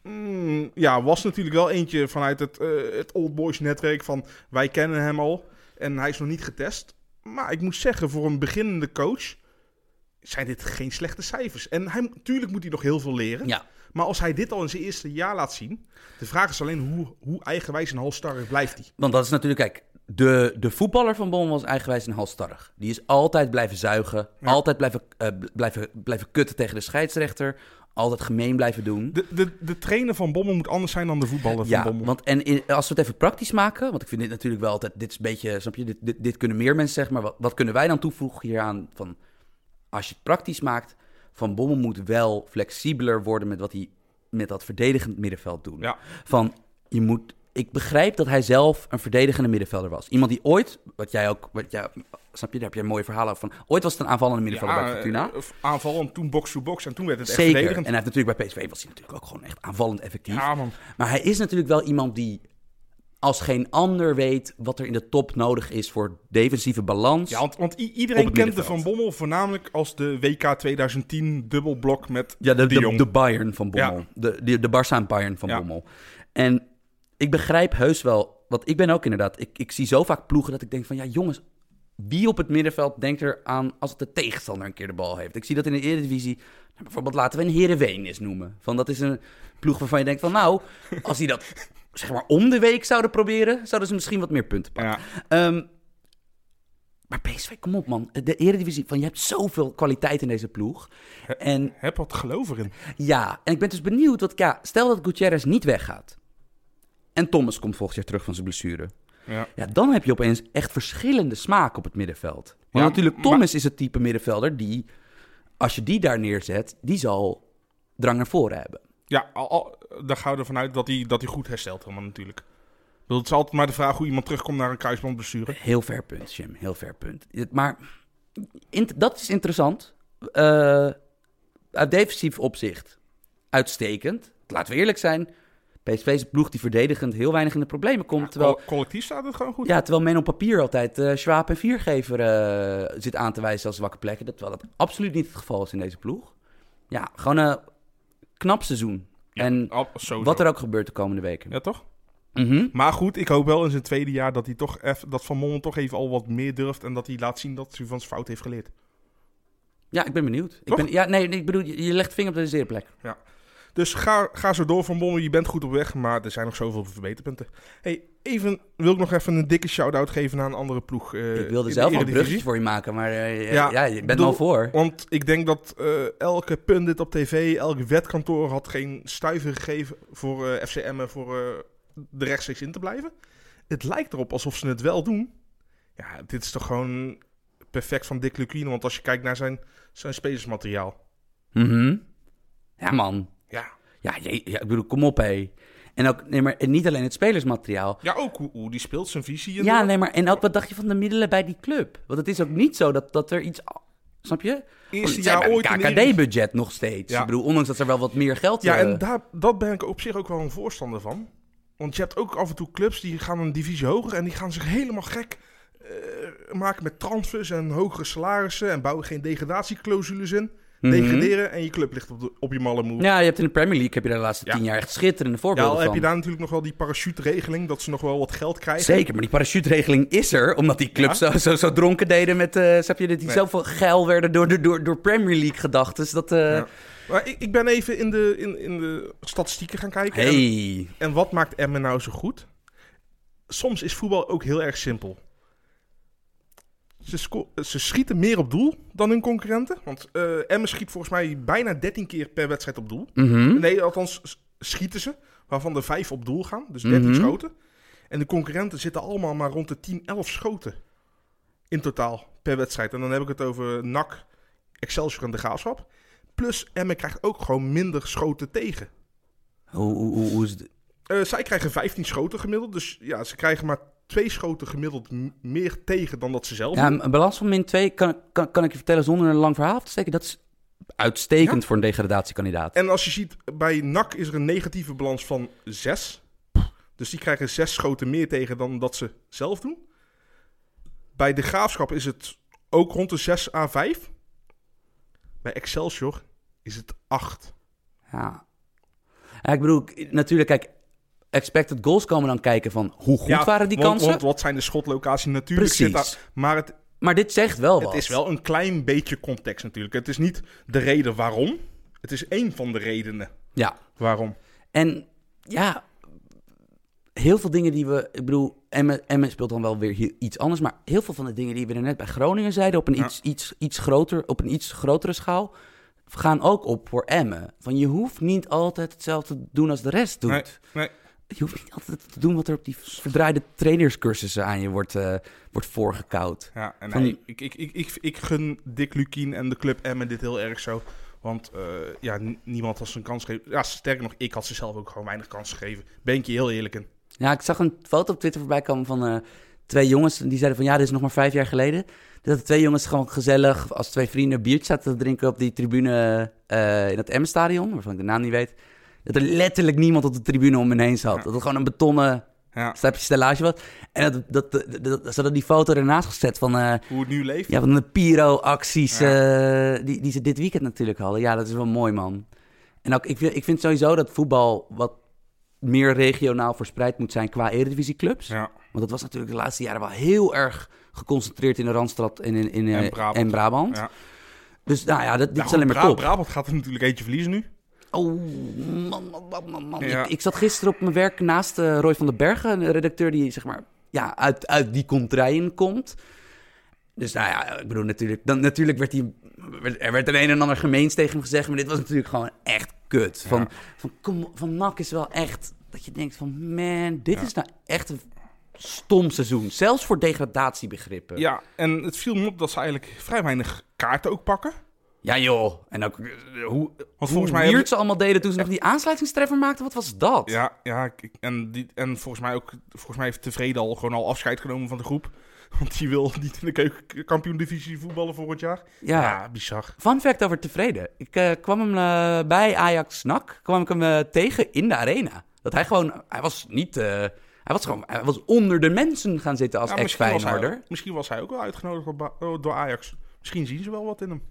mm, ja, was natuurlijk wel eentje vanuit het, eh, het Old Boys netwerk van wij kennen hem al en hij is nog niet getest. Maar ik moet zeggen, voor een beginnende coach zijn dit geen slechte cijfers. En hij, natuurlijk moet hij nog heel veel leren.
ja.
Maar als hij dit al in zijn eerste jaar laat zien, de vraag is alleen hoe, hoe eigenwijs en halstarrig blijft hij.
Want dat is natuurlijk, kijk, de, de voetballer van Bommel was eigenwijs en halstarrig. Die is altijd blijven zuigen,
Ja.
altijd blijven, eh, blijven, blijven kutten tegen de scheidsrechter, altijd gemeen blijven doen.
De, de, de trainer van Bommel moet anders zijn dan de voetballer van
Ja,
Bommel.
want en in- als we het even praktisch maken, want ik vind dit natuurlijk wel altijd, dit is een beetje, snap je, dit, dit, dit kunnen meer mensen zeggen, maar wat, wat kunnen wij dan toevoegen hieraan? Van, als je het praktisch maakt, Van Bommel moet wel flexibeler worden met wat hij met dat verdedigend middenveld doet.
Ja.
Van, je moet, ik begrijp dat hij zelf een verdedigende middenvelder was. Iemand die ooit, wat jij ook, wat jij, snap je, daar heb je een mooie verhaal over van, ooit was het een aanvallende middenvelder bij Fortuna.
eh, aanval en toen box-to-box en toen werd het echt
Zeker. En hij heeft natuurlijk bij PSV was hij natuurlijk ook gewoon echt aanvallend effectief.
Ja, man.
Maar hij is natuurlijk wel iemand die als geen ander weet wat er in de top nodig is voor defensieve balans.
Ja, want, want iedereen kent de. Van Bommel voornamelijk als de WK 2010 dubbelblok met
Ja, de,
de,
Bayern van Bommel.
Ja.
De, de, de Barça Bayern van
Ja.
Bommel. En ik begrijp heus wel, want ik ben ook inderdaad, ik, ik zie zo vaak ploegen dat ik denk van, ja jongens, wie op het middenveld denkt er aan als het de tegenstander een keer de bal heeft? Ik zie dat in de Eredivisie, nou, bijvoorbeeld laten we een Heerenveen eens noemen. Van dat is een ploeg waarvan je denkt van, nou, als die dat zeg maar om de week zouden proberen, zouden ze misschien wat meer punten pakken.
Ja.
Ehm, maar PSV, kom op man. De Eredivisie, van je hebt zoveel kwaliteit in deze ploeg. En
Heb wat geloof erin.
ja, en ik ben dus benieuwd, want ja, stel dat Gutierrez niet weggaat. En Thomas komt volgend jaar terug van zijn blessure.
Ja.
Ja, dan heb je opeens echt verschillende smaken op het middenveld. Want
Ja,
natuurlijk,
maar-
Thomas is het type middenvelder die, als je die daar neerzet, die zal drang naar voren hebben.
Ja, al, al- daar gaan we ervan uit dat hij, dat hij goed herstelt helemaal natuurlijk. Het is altijd maar de vraag hoe iemand terugkomt naar een kruisbandblessure.
Heel fair punt, Jim. Heel fair punt. Maar in- dat is interessant. Eh, uit defensief opzicht uitstekend. Laten we eerlijk zijn. PSV is een ploeg die verdedigend heel weinig in de problemen komt. terwijl,
Col- collectief staat het gewoon goed.
ja, terwijl men op papier altijd eh Schwab en Viergever eh, zit aan te wijzen als zwakke plekken. Terwijl dat absoluut niet het geval is in deze ploeg. Ja, gewoon een knap seizoen.
Ja,
en
sowieso.
wat er ook gebeurt de komende weken.
Ja, toch?
Mhm.
Maar goed, ik hoop wel in zijn tweede jaar dat hij toch even, dat Van Bommel toch even al wat meer durft en dat hij laat zien dat hij van zijn fout heeft geleerd.
Ja, ik ben benieuwd. Ik ben, ja, nee, ik bedoel, je, legt vinger op de zere plek.
Dus ga, ga zo door Van Bommel, je bent goed op weg, maar er zijn nog zoveel verbeterpunten. Hey, even wil ik nog even een dikke shout-out geven naar een andere ploeg. eh,
Ik wilde zelf een bruggetje voor je maken, maar eh, ja,
Ja,
je bent
bedoel-
al voor.
Want ik denk dat eh, elke pundit op tv, elk wetkantoor had geen stuiver gegeven voor FCM en voor de rechtstreeks in te blijven. Het lijkt erop alsof ze het wel doen. Ja, dit is toch gewoon perfect van Dick Lukien, want als je kijkt naar zijn, zijn spelersmateriaal.
Mhm. Ja, man.
Ja,
Ja, je, ja, ik bedoel, kom op, hé. En ook, nee, maar en niet alleen het spelersmateriaal.
ja ook hoe, hoe die speelt, zijn visie. En
Ja, nee, maar en ook wat dacht je van de middelen bij die club? Want het is ook niet zo dat, dat er iets. Snap je?
Eerste jaar ooit.
KKD-budget nog steeds.
Ja.
Ik bedoel, ondanks dat er wel wat meer geld...
Ja,
eh,
en daar, dat ben ik op zich ook wel een voorstander van. Want je hebt ook af en toe clubs die gaan een divisie hoger en die gaan zich helemaal gek eh, maken met transfers en hogere salarissen en bouwen geen degradatieclausules in.
Mhm.
Degraderen en je club ligt op, de, op je malle moe.
Ja, je hebt in de Premier League heb je de laatste
Ja.
tien jaar echt schitterende
Ja,
voorbeelden
al heb je daar natuurlijk nog wel die parachute-regeling, dat ze nog wel wat geld krijgen.
Zeker, maar die parachuteregeling is er, omdat die clubs zo, zo, zo dronken deden met, eh snap je, dat die
Nee.
zoveel geil werden door, door- door, door Premier League gedachten. Dat, eh
Ja. Maar ik, ik ben even in de, in, in de statistieken gaan kijken. En,
hey.
en wat maakt Emmen nou zo goed? Soms is voetbal ook heel erg simpel. Ze, sco- ze schieten meer op doel dan hun concurrenten. Want eh Emmen schiet volgens mij bijna 13 keer per wedstrijd op doel.
Mhm.
Nee, althans s- schieten ze. Waarvan er 5 op doel gaan. Dus 13
Mhm.
schoten. En de concurrenten zitten allemaal maar rond de 10, 11 schoten. In totaal per wedstrijd. En dan heb ik het over NAC, Excelsior en de Graafschap. Plus Emmen krijgt ook gewoon minder schoten tegen.
Hoe, hoe, hoe, hoe is het?
Eh, zij krijgen 15 schoten gemiddeld. Dus ja, ze krijgen maar twee schoten gemiddeld meer tegen dan dat ze zelf
Ja,
doen.
een balans van min 2 kan, kan, kan ik je vertellen zonder een lang verhaal te steken. Dat is uitstekend voor een degradatiekandidaat.
En als je ziet, bij NAC is er een negatieve balans van 6. Dus die krijgen 6 schoten meer tegen dan dat ze zelf doen. Bij de Graafschap is het ook rond de 6 à 5. Bij Excelsior is het 8.
Ja. ja, ik bedoel, natuurlijk, kijk, expected goals komen dan kijken van hoe goed waren die
want,
kansen.
Want wat zijn de schotlocaties? Natuurlijk zit
Precies.
daar... Maar het,
Maar dit zegt wel
het
wat.
is wel een klein beetje context natuurlijk. Het is niet de reden waarom. Het is één van de redenen
Ja,
waarom.
en ja, heel veel dingen die we... Ik bedoel, Emmen, Emmen speelt dan wel weer iets anders... maar heel veel van de dingen die we er net bij Groningen zeiden... op een
Ja.
iets, iets, iets groter, op een iets grotere schaal... gaan ook op voor Emmen. Van je hoeft niet altijd hetzelfde te doen als de rest doet.
Nee, nee.
Je hoeft niet altijd te doen wat er op die verdraaide trainerscursussen aan je wordt, eh, wordt voorgekoud.
Ja, en
Van-
nee, ik, ik, ik, ik, ik gun Dick Lukien en de club Emmen dit heel erg zo. Want eh, ja, niemand had ze een kans gegeven. Ja, sterker nog, ik had ze zelf ook gewoon weinig kans gegeven. Ben ik je heel eerlijk in.
Ja, ik zag een foto op Twitter voorbij komen van eh, twee jongens. Die zeiden van ja, dit is nog maar vijf jaar geleden. Dat de twee jongens gewoon gezellig als twee vrienden een biertje zaten te drinken op die tribune in het M-stadion. Waarvan ik de naam niet weet. Dat er letterlijk niemand op de tribune om hen heen zat.
Ja.
Dat het gewoon een betonnen
Ja,
stapje stellage was. En dat, dat, dat, dat- ze hadden die foto ernaast gezet van... eh,
hoe het nu leeft.
Ja, van de Piro-acties eh, die, die ze dit weekend natuurlijk hadden. Ja, dat is wel mooi, man. En ook, ik, vind- ik vind sowieso dat voetbal wat meer regionaal verspreid moet zijn qua eredivisieclubs.
Ja,
Want dat was natuurlijk de laatste jaren wel heel erg geconcentreerd in de Randstad en in, in, eh,
En Brabant.
en Brabant.
ja.
Dus nou ja, dat, dit
Nou,
is alleen maar
Bra-
top.
Brabant gaat er natuurlijk eentje verliezen nu.
Oh, man, man, man, man, man.
Ja.
Ik, ik zat gisteren op mijn werk naast eh, Roy van den Bergen, een redacteur die zeg maar ja, uit, uit die contraien komt. Dus nou ja, ik bedoel natuurlijk, dan, natuurlijk werd hij, er werd een een en ander gemeens tegen hem gezegd, maar dit was natuurlijk gewoon echt kut. Van,
Ja.
van, kom, van NAC is wel echt, dat je denkt van man, dit
Ja.
is nou echt een stom seizoen. Zelfs voor degradatiebegrippen.
Ja, en het viel me op dat ze eigenlijk vrij weinig kaarten ook pakken.
Ja, joh. En ook eh, hoe,
volgens
hoe
mij hebben-
ze allemaal deden toen ze nog die aansluitingstreffer maakten. Wat was dat?
Ja, ja en, die, en volgens mij ook, volgens mij heeft Tevreden al gewoon al afscheid genomen van de groep. Want die wil niet in de keukenkampioen-divisie voetballen volgend jaar.
Ja.
ja bizar.
Fun fact over tevreden. Ik eh, kwam hem eh, bij Ajax NAC, kwam ik hem tegen in de arena. Dat hij gewoon, hij was niet, hij was gewoon, hij was onder de mensen gaan zitten als
Ja, misschien, was hij,
ex-Feyenoorder.
ook- misschien was hij ook wel uitgenodigd door Ajax. Misschien zien ze wel wat in hem.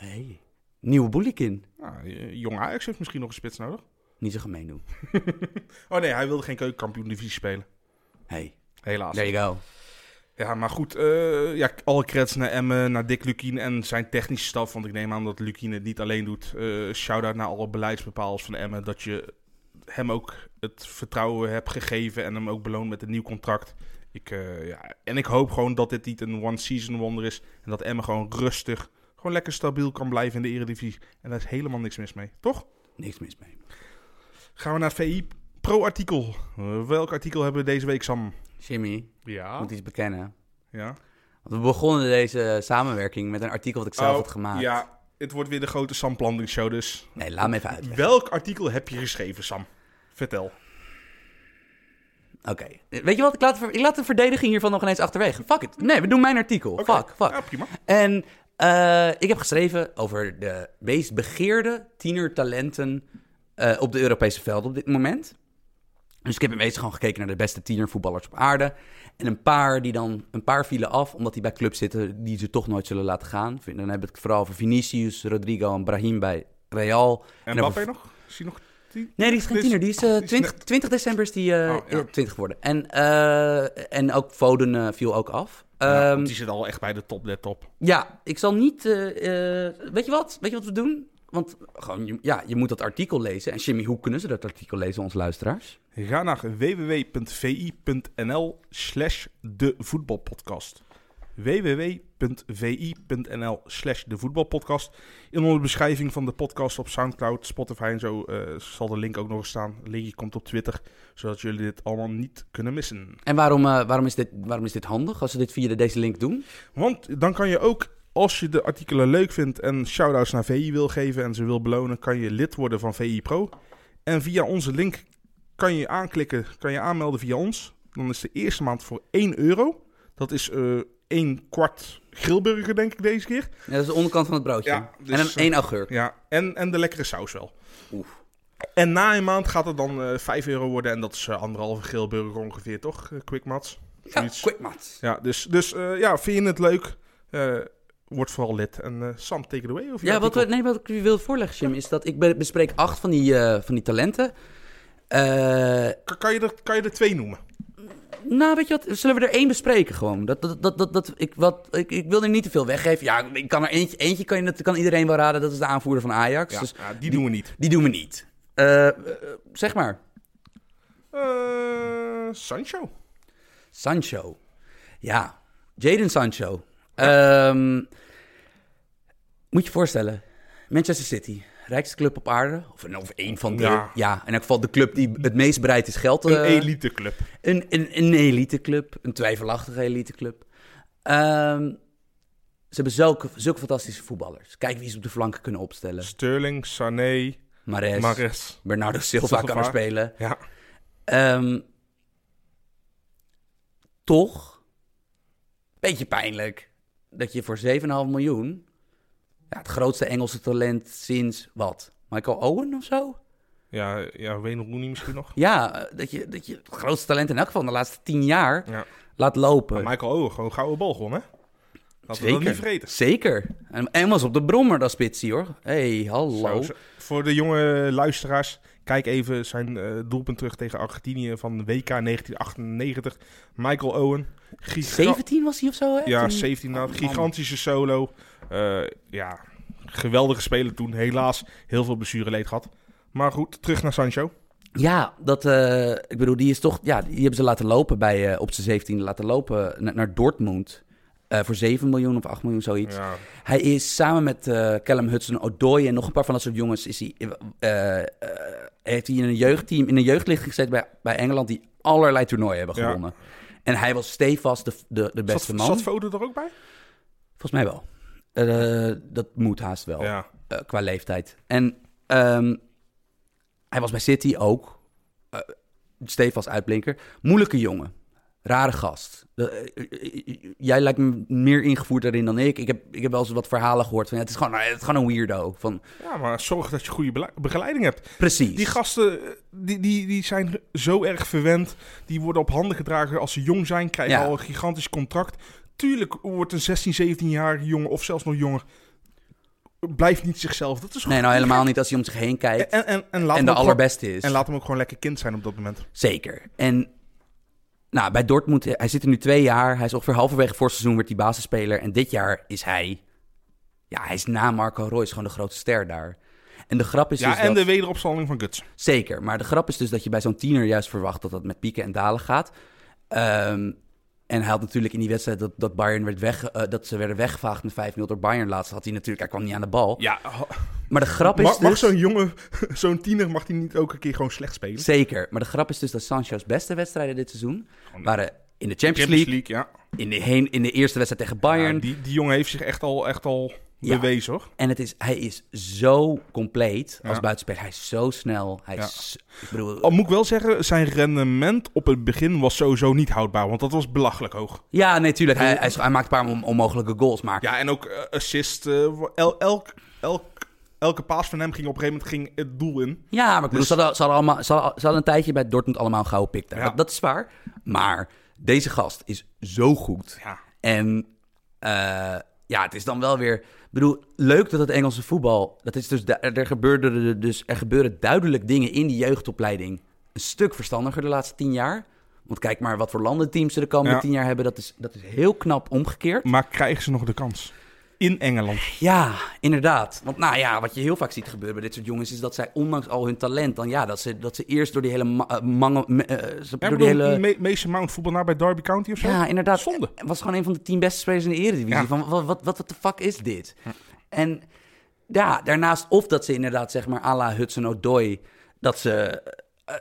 Hey, nieuwe Boelikin.
Ja, eh, jong Ajax heeft misschien nog een spits nodig.
Niet zo gemeen doen.
Oh nee, hij wilde geen keukenkampioen-divisie spelen.
Hey,
Helaas.
there you go.
Ja, maar goed. eh, ja, alle credits naar Emmen, naar Dick Lukien en zijn technische staf. Want ik neem aan dat Lukien het niet alleen doet. Eh Shout-out naar alle beleidsbepalers van Emmen. Dat je hem ook het vertrouwen hebt gegeven en hem ook beloont met een nieuw contract. Ik, eh, ja, en ik hoop gewoon dat dit niet een one-season wonder is. En dat Emmen gewoon rustig, gewoon lekker stabiel kan blijven in de eredivisie. En daar is helemaal niks mis mee, toch?
Niks mis mee.
Gaan we naar het VI Pro-artikel. Eh, welk artikel hebben we deze week, Sam?
Jimmy,
Ja.
moet iets bekennen.
ja.
Want we begonnen deze samenwerking met een artikel dat ik zelf
Oh,
had gemaakt.
Ja, het wordt weer de grote Sam Planting Show dus.
Nee, laat me even uitleggen.
Welk artikel heb je geschreven, Sam? Vertel.
Oké. Weet je wat? Ik laat, ik laat de verdediging hiervan nog ineens achterwege. Fuck it. Nee, we doen mijn artikel.
Oké.
Fuck, fuck.
Ja, prima.
En Eh, ik heb geschreven over de meest begeerde tienertalenten eh, op de Europese velden op dit moment. Dus ik heb in wezen gewoon gekeken naar de beste tienervoetballers op aarde. En een paar die dan, een paar vielen af, omdat die bij clubs zitten die ze toch nooit zullen laten gaan. Dan heb ik het vooral over Vinicius, Rodrigo en Brahim bij Real.
En
over-
Mbappé nog? Is hij nog tien?
Nee, die is geen tiener. Die is eh,
die is
20,
net-
20 december is die eh,
Oh, ja.
eh, 20 geworden. En, eh, en ook Foden eh, viel ook af.
Ja,
Ehm,
die zit al echt bij de top der top.
ja, ik zal niet. eh, eh, weet je wat? Weet je wat we doen? Want gewoon, ja, je moet dat artikel lezen. En Jimmy, hoe kunnen ze dat artikel lezen, onze luisteraars?
Ga naar www.vi.nl slash de voetbalpodcast. www.vi.nl slash de voetbalpodcast. In onze beschrijving van de podcast op Soundcloud, Spotify en zo eh, zal de link ook nog eens staan. Linkje komt op Twitter, zodat jullie dit allemaal niet kunnen missen.
En waarom, eh, waarom, is dit, waarom is dit handig als ze dit via de- deze link doen?
Want dan kan je ook, als je de artikelen leuk vindt en shout-outs naar VI wil geven en ze wil belonen, kan je lid worden van VI Pro. En via onze link kan je aanklikken, kan je aanmelden via ons. Dan is de eerste maand voor 1 euro. Dat is eh 1 kwart grillburger, denk ik, deze keer.
Ja, dat is de onderkant van het broodje.
Ja, dus,
en een
eh,
één augurk.
Ja, en, en de lekkere saus wel.
Oef.
En na een maand gaat het dan eh 5 euro worden. En dat is eh, anderhalve grillburger ongeveer, toch? Eh, Quick Mats.
Ja,
Zoiets.
quick mat.
Ja, dus, dus eh, ja, vind je het leuk? Eh, word vooral lid. En eh, Sam, take it away. Of
Ja, wat, we, nee, wat ik u wil voorleggen, Jim, is dat ik be- bespreek acht van die, eh, van die talenten. Eh,
Kan, kan, je er, kan je er twee noemen?
Nou, weet je wat? Zullen we er één bespreken gewoon? Dat, dat, dat, dat, dat, ik, wat, ik, ik wil er niet te veel weggeven. Ja, ik kan er eentje, eentje kan, je, dat kan iedereen wel raden. Dat is de aanvoerder van Ajax.
Ja,
Dus
ja, die doen we niet.
die doen we niet. Eh, eh, zeg maar.
Eh, Sancho.
Sancho. Ja, Jaden Sancho. Ehm, moet je voorstellen, Manchester City, rijkste club op aarde. Of, of één van de... Ja.
Ja.
in elk geval de club die het meest bereid is geld...
Een
eh,
eliteclub.
Een, een, een eliteclub, een twijfelachtige eliteclub. Ehm, ze hebben zulke, zulke fantastische voetballers. Kijk wie ze op de flanken kunnen opstellen.
Sterling, Sané,
Mares,
Mares.
Bernardo Silva, kan er spelen.
Ja.
Ehm, toch, beetje pijnlijk, dat je voor 7,5 miljoen... Ja, het grootste Engelse talent sinds wat? Michael Owen of zo?
Ja, ja Wayne Rooney misschien nog.
Ja, eh, dat je, dat je het grootste talent in elk geval de laatste 10 jaar
Ja.
laat lopen.
Maar Michael Owen, gewoon gouden bal gewonnen, hè? Laten we dat niet vergeten.
Zeker. En, en was op de brommer, dat spitsie hoor. hey, hallo.
Zo. Voor de jonge luisteraars, kijk even zijn eh, doelpunt terug tegen Argentinië van de WK 1998. Michael Owen. giga-
17 was hij of zo, hè?
Ja,
Toen-
17
Oh,
na
man.
gigantische solo. Eh, ja, geweldige speler toen. Helaas heel veel blessureleed gehad. Maar goed, terug naar Sancho.
Ja, dat, eh, ik bedoel, die is toch, ja, die hebben ze laten lopen bij, eh, op zijn 17 laten lopen naar, naar Dortmund. Voor 7 miljoen of 8 miljoen, zoiets.
Ja,
Hij is samen met Callum Hudson-Odoi en nog een paar van dat soort jongens... Is hij, heeft hij in een jeugdteam, in een jeugdlichting gezet bij, bij Engeland... die allerlei toernooien hebben
Ja.
gewonnen. En hij was stevast de, de, de beste
zat,
man.
zat Foden er ook bij?
Volgens mij wel. Eh, dat moet haast wel.
Ja.
eh, qua leeftijd. En ehm, hij was bij City ook. eh stevast uitblinker. Moeilijke jongen. Rare gast. Jij lijkt me meer ingevoerd daarin dan ik. Ik heb, ik heb wel eens wat verhalen gehoord van... Ja, het, is gewoon, het is gewoon een weirdo. Van,
ja, maar zorg dat je goede begeleiding hebt.
precies.
Die gasten, die, die, die zijn zo erg verwend. Die worden op handen gedragen als ze jong zijn. Krijgen
Ja.
al een gigantisch contract. Tuurlijk wordt een 16, 17-jarige jongen of zelfs nog jonger... blijft niet zichzelf. Dat is
Nee, nou helemaal niet als hij om zich heen kijkt.
En, en, en, laat
en de
gewoon-
allerbeste is.
en laat hem ook gewoon lekker kind zijn op dat moment.
Zeker. En nou, bij Dortmund, hij zit er nu twee jaar. Hij is ongeveer halverwege voor het seizoen werd hij basisspeler. En dit jaar is hij, ja, hij is na Marco Reus gewoon de grootste ster daar. En de grap is
Ja,
dus
en
dat...
de wederopstanding van Guts.
Zeker, maar de grap is dus dat je bij zo'n tiener juist verwacht dat dat met pieken en dalen gaat. Ehm, en hij had natuurlijk in die wedstrijd dat, dat, Bayern werd weg, eh, dat ze werden weggevaagd met 5-0 door Bayern laatst. Had hij natuurlijk, hij kwam niet aan de bal.
Ja,
Maar de grap is
mag, mag
dus...
zo'n jongen, zo'n tiener, mag hij niet ook een keer gewoon slecht spelen?
Zeker, maar de grap is dus dat Sancho's beste wedstrijden dit seizoen waren in de Champions,
Champions
League,
League, ja.
In, de heen, in de eerste wedstrijd tegen Bayern.
Ja, die, die jongen heeft zich echt al, echt al
Ja.
bewezen hoor.
En het is, hij is zo compleet als
Ja.
buitenspeler. Hij is zo snel. Hij
Ja.
is, ik bedoel,
Al moet ik wel zeggen, zijn rendement op het begin was sowieso niet houdbaar. Want dat was belachelijk hoog.
ja, nee, tuurlijk. Hij, hij, maakt een paar on- onmogelijke goals. Maar
Ja, en ook eh, assist. eh, el, elk, elk, elke paas van hem ging op een gegeven moment ging het doel in.
Ja, maar ik bedoel,
Dus-
ze, hadden, ze, hadden allemaal, ze, hadden, ze hadden een tijdje bij Dortmund allemaal een gouden pik.
Ja.
Dat, dat is waar. Maar deze gast is zo goed.
Ja.
En eh, ja, het is dan wel weer... Ik bedoel, leuk dat het Engelse voetbal... Dat is dus, du- er, gebeurde dus, er gebeuren duidelijk dingen in die jeugdopleiding... een stuk verstandiger de laatste tien jaar. Want kijk maar wat voor landenteams ze de komende
Ja.
tien jaar hebben. Dat is, dat is heel knap omgekeerd.
Maar krijgen ze nog de kans? In Engeland.
Ja, inderdaad. Want nou ja, wat je heel vaak ziet gebeuren bij dit soort jongens... is dat zij ondanks al hun talent... dan ja, dat ze, dat ze eerst door die hele... Ma- eh, mange, me- eh,
Ja,
door die hele...
Me- Mason Mount voetbal naar bij Derby County of zo?
Ja, inderdaad.
Zonde.
Was gewoon een van de tien beste spelers in de Eredivisie.
Ja.
Van, wat, wat, wat, wat de fuck is dit? En ja, daarnaast of dat ze inderdaad, zeg maar, à la Hudson-Odoi... dat ze eh,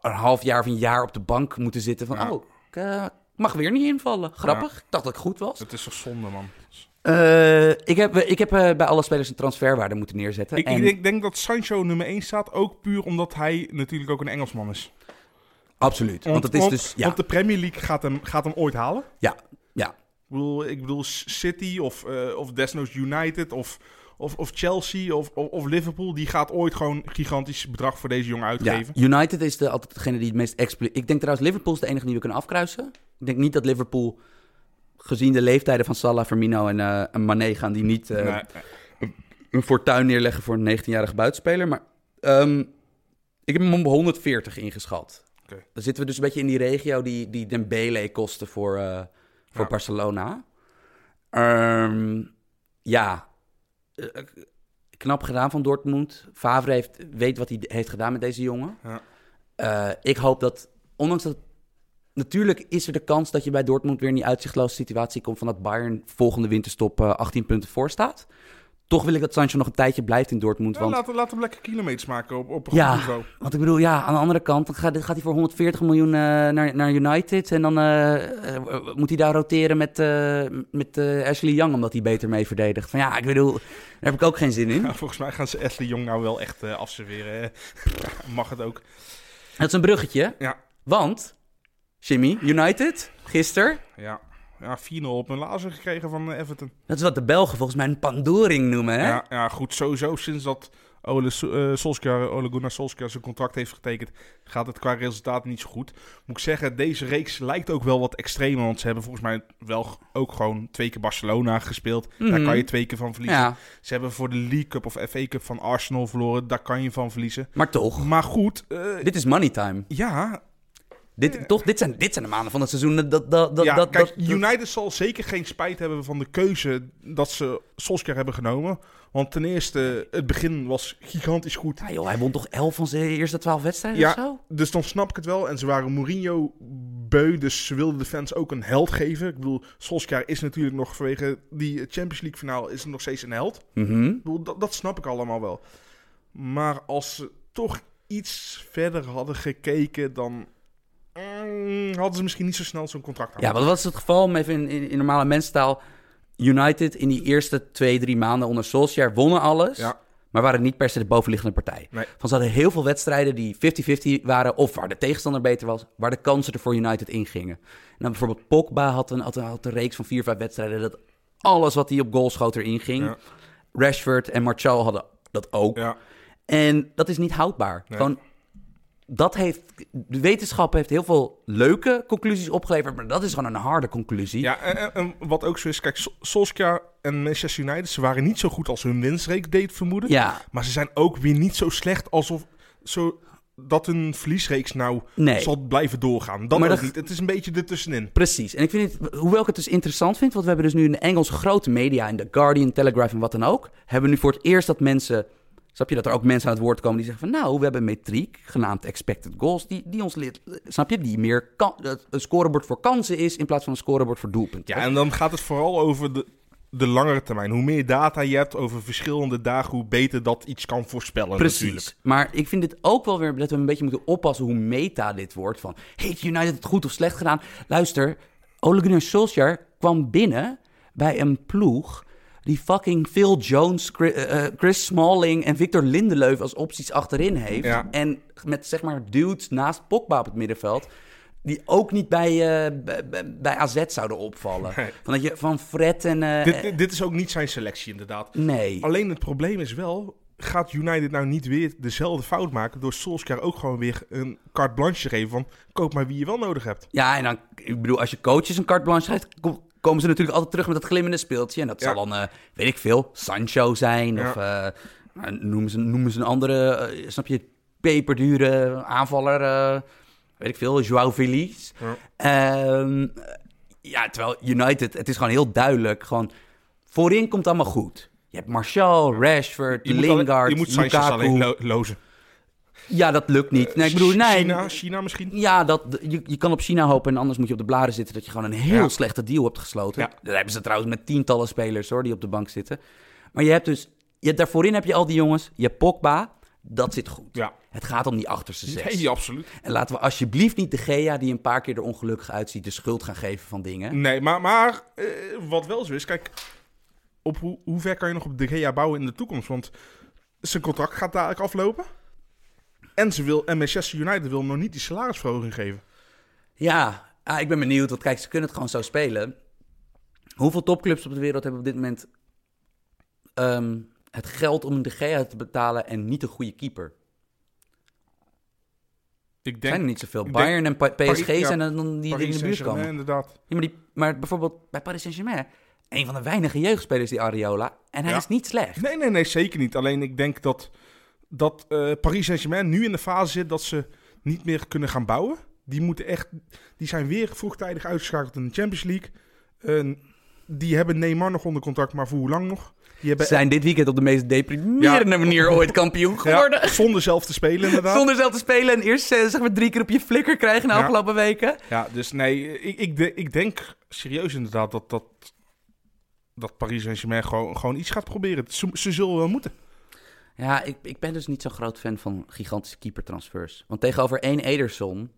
een half jaar of een jaar op de bank moeten zitten van...
Ja.
oh, ik mag weer niet invallen. Grappig. Ik dacht dat ik goed was.
Het is toch zonde, man.
Eh, ik heb, ik heb eh, bij alle spelers een transferwaarde moeten neerzetten.
Ik,
en,
ik denk, denk dat Sancho nummer 1 staat, ook puur omdat hij natuurlijk ook een Engelsman is.
Absoluut. Want, het is dus... Ja,
want de Premier League gaat hem, gaat hem ooit halen.
ja, ja.
Ik bedoel, ik bedoel City of, eh, of desnoods United of, of, of Chelsea of, of, of Liverpool. Die gaat ooit gewoon gigantisch bedrag voor deze jongen
Ja,
uitgeven.
United is de, altijd degene die het meest expliciet... Ik denk trouwens, Liverpool is de enige die we kunnen afkruisen. Ik denk niet dat Liverpool, gezien de leeftijden van Salah, Firmino en, en Mané... gaan die niet
Nee,
een fortuin neerleggen voor een 19-jarige buitenspeler. Maar ehm, ik heb hem om 140 ingeschat.
Oké.
Dan zitten we dus een beetje in die regio die, die Dembele kostte voor, eh, voor
Ja.
Barcelona. Ehm, ja, knap gedaan van Dortmund. Favre heeft, weet wat hij heeft gedaan met deze jongen.
Ja.
Ik hoop dat, ondanks dat... Natuurlijk is er de kans dat je bij Dortmund weer in die uitzichtloze situatie komt... van dat Bayern volgende winterstop eh 18 punten voor staat. Toch wil ik dat Sancho nog een tijdje blijft in Dortmund.
Ja,
want
laat, laat hem lekker kilometers maken op, op een
Ja.
goed niveau.
want ik bedoel, ja, aan de andere kant dan gaat, gaat hij voor 140 miljoen eh, naar, naar United. En dan eh, moet hij daar roteren met, met Ashley Young, omdat hij beter mee verdedigt. Van ja, ik bedoel, daar heb ik ook geen zin in.
Ja, volgens mij gaan ze Ashley Jong nou wel echt afserveren. Mag het ook.
Dat is een bruggetje,
Ja,
want Jimmy, United, gisteren,
ja. ja 4-0 op een lazer gekregen van eh, Everton.
dat is wat de Belgen volgens mij een pandoring noemen, hè?
Ja, ja, goed. Sowieso sinds dat Ole, eh, Solskjaer, Ole Gunnar Solskjaer zijn contract heeft getekend, gaat het qua resultaat niet zo goed. Moet ik zeggen, deze reeks lijkt ook wel wat extremer. Want ze hebben volgens mij wel ook gewoon twee keer Barcelona gespeeld. Daar
Mhm.
kan je twee keer van verliezen.
Ja,
Ze hebben voor de League Cup of FA Cup van Arsenal verloren. Daar kan je van verliezen.
maar toch,
Maar goed, eh,
dit is money time.
ja,
Dit, toch, dit, zijn, dit zijn de maanden van het seizoen dat... dat, dat,
ja
dat,
kijk,
dat-
United zal zeker geen spijt hebben van de keuze dat ze Solskjaer hebben genomen. Want ten eerste, het begin was gigantisch goed.
Ja, joh, hij won toch 11 van zijn eerste 12 wedstrijden
Ja.
of zo?
Dus dan snap ik het wel. En ze waren Mourinho beu, dus ze wilden de fans ook een held geven. Ik bedoel, Solskjaer is natuurlijk nog vanwege die Champions League finale is nog steeds een held.
Mhm.
Ik bedoel, dat, dat snap ik allemaal wel. Maar als ze toch iets verder hadden gekeken, dan mm, hadden ze misschien niet zo snel zo'n contract
Ja,
gehad.
wat was het geval? Om even in, in, in normale mensentaal. United in die eerste twee, drie maanden onder Solskjaer wonnen alles.
Ja.
Maar waren niet per se de bovenliggende partij.
Nee.
Van ze hadden heel veel wedstrijden die 50-50 waren. Of waar de tegenstander beter was. Waar de kansen er voor United ingingen. En dan bijvoorbeeld Pogba had een, had een, had een reeks van vier, vijf wedstrijden. Dat alles wat hij op goal schoot erin ging.
Ja.
Rashford en Martial hadden dat ook.
Ja.
En dat is niet houdbaar.
Nee.
Gewoon, dat heeft, de wetenschap heeft heel veel leuke conclusies opgeleverd, maar dat is gewoon een harde conclusie.
Ja, en, wat ook zo is, kijk, Sol- Solskjaer en Manchester United, ze waren niet zo goed als hun winstreek deed vermoeden.
Ja,
Maar ze zijn ook weer niet zo slecht alsof zo, dat hun verliesreeks nou
nee.
zal blijven doorgaan. Dat
Maar dat-
niet. Het is een beetje ertussenin.
Precies. En ik vind het, hoewel ik het dus interessant vind, want we hebben dus nu in de Engelse grote media, in The Guardian, Telegraph en wat dan ook, hebben we nu voor het eerst dat mensen, snap je, dat er ook mensen aan het woord komen die zeggen van, nou, we hebben een metriek, genaamd expected goals, die, die ons leert, snap je, die meer kan, een scorebord voor kansen is in plaats van een scorebord voor doelpunten.
Ja, en dan gaat het vooral over de, de langere termijn. Hoe meer data je hebt over verschillende dagen, hoe beter dat iets kan voorspellen
Precies.
natuurlijk.
Maar ik vind dit ook wel weer dat we een beetje moeten oppassen hoe meta dit wordt. Van, heeft United het goed of slecht gedaan? Luister, Ole Gunnar Solskjaer kwam binnen bij een ploeg die fucking Phil Jones, Chris, eh, eh, Chris Smalling en Victor Lindelöf als opties achterin heeft.
Ja.
En met zeg maar dudes naast Pogba op het middenveld. Die ook niet bij, eh, bij, AZ zouden opvallen.
Nee.
Van, dat je, van Fred en...
Dit, dit, dit is ook niet zijn selectie, inderdaad.
nee.
Alleen het probleem is wel, gaat United nou niet weer dezelfde fout maken door Solskjaer ook gewoon weer een carte blanche te geven van koop maar wie je wel nodig hebt.
Ja, en dan, ik bedoel, als je coaches een carte blanche geeft, kom- komen ze natuurlijk altijd terug met dat glimmende speeltje. En dat zal dan, eh, weet ik veel, Sancho zijn. Of eh, noemen, ze, noemen ze een andere, eh, snap je, peperdure aanvaller. weet ik veel, Joao Feliz.
Ja.
Ehm, ja, terwijl United, het is gewoon heel duidelijk. Gewoon, voorin komt allemaal goed. Je hebt Martial, Rashford,
Je moet, alleen-
Lingard,
je moet
Lukaku.
alleen lo- lozen.
Ja, dat lukt niet. Nee, ik bedoel, nee.
China, China misschien?
Ja, dat, je, je kan op China hopen en anders moet je op de blaren zitten dat je gewoon een heel
Ja.
slechte deal hebt gesloten.
Ja.
Daar hebben ze trouwens met tientallen spelers hoor, die op de bank zitten. Maar je hebt dus, je daarvoorin heb je al die jongens, je hebt Pogba, dat zit goed.
Ja.
Het gaat om die achterste zes.
Nee, absoluut.
En laten we alsjeblieft niet de Gea, die een paar keer er ongelukkig uitziet, de schuld gaan geven van dingen.
Nee, maar, maar eh, wat wel zo is, kijk, op hoe, hoe ver kan je nog op de Gea bouwen in de toekomst? Want zijn contract gaat dadelijk aflopen. En, ze wil, en Manchester United wil nog niet die salarisverhoging geven.
Ja, ah, ik ben benieuwd, want kijk, ze kunnen het gewoon zo spelen. Hoeveel topclubs op de wereld hebben op dit moment ehm, het geld om een de Gea te betalen en niet een goede keeper?
Ik denk
zijn er niet zoveel.
denk-
Bayern en PSG
Paris-
zijn er dan die, die in de buurt komen.
inderdaad.
Ja, maar, die, maar bijvoorbeeld bij Paris Saint-Germain, een van de weinige jeugdspelers, die Areola. En hij
Ja.
is niet slecht.
Nee, nee, nee, zeker niet. Alleen ik denk dat, dat eh, Paris Saint-Germain nu in de fase zit dat ze niet meer kunnen gaan bouwen. Die, moeten echt, die zijn weer vroegtijdig uitgeschakeld in de Champions League. Die hebben Neymar nog onder contract, maar voor hoe lang nog? Die
zijn dit weekend op de meest deprimerende manier ooit kampioen geworden.
ja, zonder zelf te spelen inderdaad.
Zonder zelf te spelen en eerst eh, zeg maar drie keer op je flikker krijgen de
Ja.
afgelopen weken.
Ja, dus nee, ik, ik, de- ik denk serieus inderdaad dat, dat, dat Paris Saint-Germain gewoon, gewoon iets gaat proberen. Ze, ze zullen wel moeten.
Ja, ik, ik ben dus niet zo'n groot fan van gigantische keepertransfers. Want tegenover één Ederson...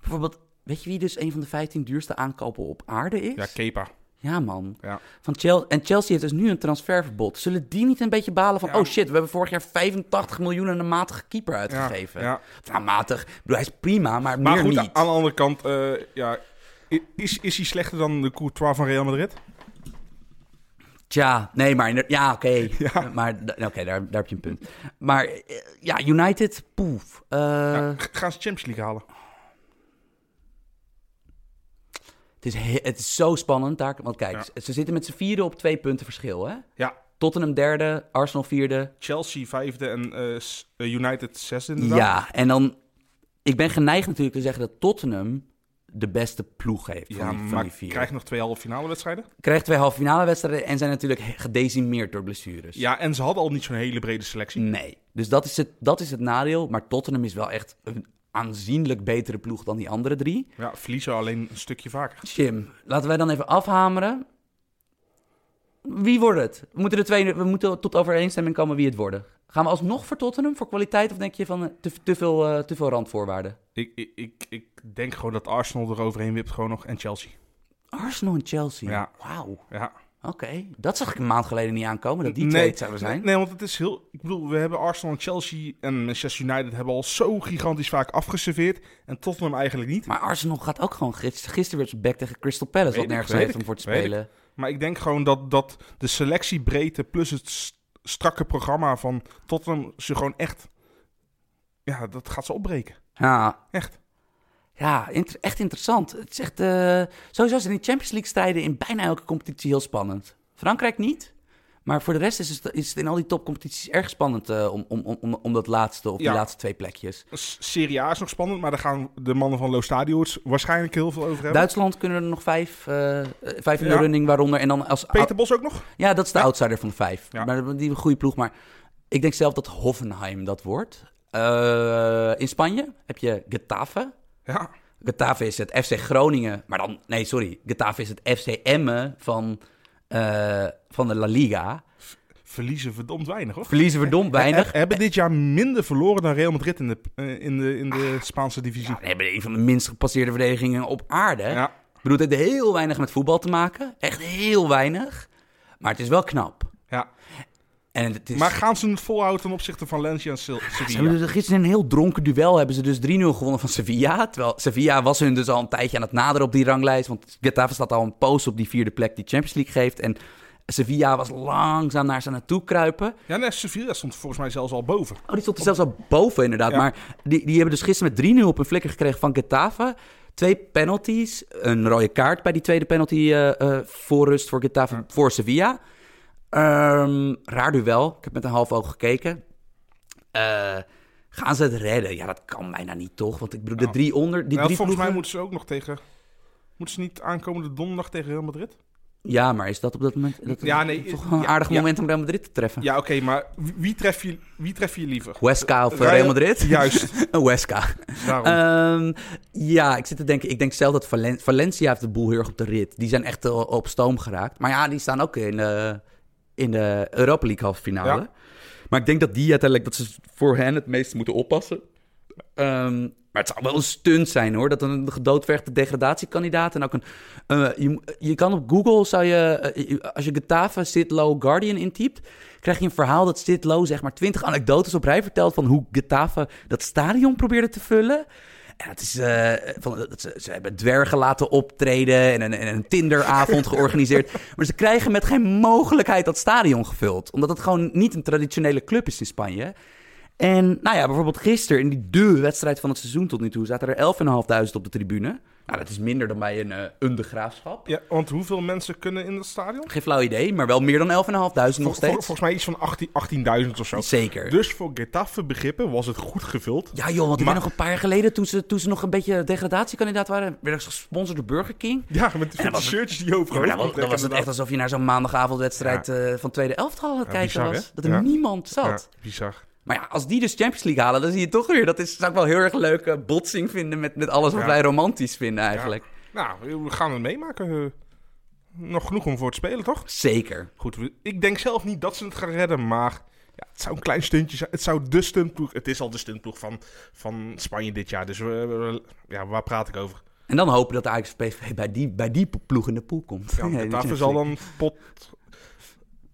Bijvoorbeeld, weet je wie dus een van de 15 duurste aankopen op aarde is?
Ja, Kepa.
Ja, man.
Ja.
Van Chelsea, en Chelsea heeft dus nu een transferverbod. Zullen die niet een beetje balen van...
Ja.
oh shit, we hebben vorig jaar 85 miljoen aan een matige keeper uitgegeven.
Ja.
Nou, matig. Ik bedoel, hij is prima, maar,
Maar
meer
goed,
niet.
aan de andere kant, eh, ja, is, is hij slechter dan de Courtois van Real Madrid?
Tja, nee, maar... Ja, oké.
Ja.
Maar oké, daar, daar heb je een punt. Maar eh, ja, United, poef. Eh,
Ja, gaan ze Champions League halen?
het, is he- het is zo spannend daar. Want kijk,
Ja.
ze zitten met z'n vierde op twee punten verschil, hè?
Ja,
Tottenham derde, Arsenal vierde.
Chelsea vijfde en eh, United zesde inderdaad.
Ja, en dan... Ik ben geneigd natuurlijk te zeggen dat Tottenham de beste ploeg heeft
Ja,
van die, van
maar
die vier.
krijg je nog twee halve finale wedstrijden?
Krijgt twee halve finale wedstrijden en zijn natuurlijk gedecimeerd door blessures.
Ja, en ze hadden al niet zo'n hele brede selectie.
Nee, dus dat is, het, dat is het nadeel. Maar Tottenham is wel echt een aanzienlijk betere ploeg dan die andere drie.
Ja, verliezen alleen een stukje vaker.
Jim, laten wij dan even afhameren. Wie wordt het? We moeten, de twee, we moeten tot overeenstemming komen wie het worden. Gaan we alsnog voor Tottenham voor kwaliteit of denk je van eh, te, te, veel, eh, te veel randvoorwaarden?
Ik, ik, ik, ik denk gewoon dat Arsenal er overheen wipt gewoon nog en Chelsea.
Arsenal en Chelsea.
Ja.
Wauw.
Ja.
Oké, dat zag ik een maand geleden niet aankomen, dat die
Nee,
twee zouden zijn.
Nee, want het is heel... Ik bedoel, we hebben Arsenal en Chelsea en Manchester United hebben al zo gigantisch vaak afgeserveerd. En Tottenham eigenlijk niet.
Maar Arsenal gaat ook gewoon gisteren, op zijn bek tegen Crystal Palace, wat nergens heeft om voor te spelen.
Maar ik denk gewoon dat, dat de selectiebreedte plus het strakke programma van Tottenham ze gewoon echt... Ja, dat gaat ze opbreken.
Ja,
Echt.
ja inter- echt interessant. Het is echt, eh, sowieso zijn die Champions League strijden in bijna elke competitie heel spannend. Frankrijk niet, maar voor de rest is het, is het in al die topcompetities erg spannend eh, om, om, om, om dat laatste of die
Ja.
laatste twee plekjes.
Serie A is nog spannend, maar daar gaan de mannen van Lo Stadio het waarschijnlijk heel veel over hebben.
Duitsland kunnen er nog vijf, eh, vijf in de running, waaronder en dan als
Peter Bos ook nog?
Ja, dat is de
Ja.
outsider van de vijf.
Ja.
Maar die een goede ploeg. Maar ik denk zelf dat Hoffenheim dat wordt. Eh, in Spanje heb je Getafe.
Ja.
Getafe is het FC Groningen. Maar dan, nee, sorry. Getafe is het FC Emmen van, eh, van de La Liga.
Verliezen verdomd weinig, hoor.
Verliezen verdomd weinig.
He- hebben dit jaar minder verloren dan Real Madrid in de, eh, in de, in de Spaanse divisie.
Ja, we hebben een van de minst gepasseerde verdedigingen op aarde.
Ja.
Ik bedoel, het heeft heel weinig met voetbal te maken. Echt heel weinig. Maar het is wel knap.
Ja.
En het is...
Maar gaan ze het volhouden ten opzichte van Valencia en
Ze
Sevilla?
hebben dus gisteren in een heel dronken duel hebben ze dus 3-0 gewonnen van Sevilla. Terwijl Sevilla was hun dus al een tijdje aan het naderen op die ranglijst. Want Getafe staat al een poos op die vierde plek die Champions League geeft. En Sevilla was langzaam naar ze naartoe kruipen.
Ja, nee, Sevilla stond volgens mij zelfs al boven.
Oh, die stond er zelfs al boven inderdaad.
Ja.
Maar die, die hebben dus gisteren met 3-0 op een flikker gekregen van Getafe. Twee penalties, een rode kaart bij die tweede penalty eh, eh, voor rust voor Getafe voor Sevilla. Ehm, raar duel. Ik heb met een half oog gekeken. Eh, gaan ze het redden? Ja, dat kan bijna niet, toch? Want ik bedoel, de drie onder... Die
Nou,
drie
volgens mij moeten ze ook nog tegen... Moeten ze niet aankomende donderdag tegen Real Madrid?
Ja, maar is dat op dat moment... Dat
Ja, nee,
Toch een
ja,
aardig
ja.
moment om Real Madrid te treffen.
Ja, oké, maar wie, tref je, wie tref je liever?
Huesca of eh,
Real-
Real Madrid?
Juist,
Een Huesca.
daarom.
Ehm, ja, ik zit te denken. Ik denk zelf dat Valen- Valencia heeft de boel heel erg op de rit. Die zijn echt eh, op stoom geraakt. Maar ja, die staan ook in de, in de Europa League halve finale.
Ja.
Maar ik denk dat die uiteindelijk dat ze voor hen het meest moeten oppassen. Ehm, maar het zou wel een stunt zijn hoor. Dat een gedoodvergde degradatiekandidaat en ook een. eh, je, je kan op Google zou je. eh, als je Getafe Sit Low Guardian intypt. krijg je een verhaal dat Sit Low zeg maar 20 anekdotes op rij vertelt. van hoe Getafe dat stadion probeerde te vullen. En het is, eh, van, ze, ze hebben dwergen laten optreden en een, en een Tinderavond georganiseerd. Maar ze krijgen met geen mogelijkheid dat stadion gevuld. Omdat het gewoon niet een traditionele club is in Spanje. En nou ja, bijvoorbeeld gisteren in die de wedstrijd van het seizoen tot nu toe... zaten er 11.500 op de tribune. Nou, dat is minder dan bij een, eh een de graafschap.
Ja, want hoeveel mensen kunnen in dat stadion?
Geen flauw idee, maar wel meer dan 11.500 nog
vol-
steeds.
volgens mij iets van 18 18.000 of zo.
Zeker.
Dus voor Getafe begrippen was het goed gevuld.
Ja joh, want ik
Maar-
ben nog een paar jaar geleden... toen ze, toen ze nog een beetje degradatiekandidaat waren... werden ze gesponsord door Burger King.
Ja, met, met
dan
de shirtjes die overal
Ja, dan, dan was het echt alsof je naar zo'n maandagavondwedstrijd eh, van tweede elftal aan het
Ja,
kijken
bizar,
was.
hè?
Dat er niemand zat.
Ja, bizar.
Maar ja, als die dus Champions League halen, dan zie je toch weer... dat is, zou ik wel heel erg leuke botsing vinden met, met alles wat
Ja.
wij romantisch vinden eigenlijk.
Nou, we gaan het meemaken. Eh, Nog genoeg om voor te spelen, toch?
Zeker.
Goed, ik denk zelf niet dat ze het gaan redden, maar ja, het zou een klein stuntje zijn. Het zou de stuntploeg, het is al de stuntploeg van, van Spanje dit jaar. Dus we, we- ja, waar praat ik over?
En dan hopen dat de Ajax PSV bij die, bij die ploeg in de pool komt.
Ja,
Ja,
Getafe
Champions
zal dan pot,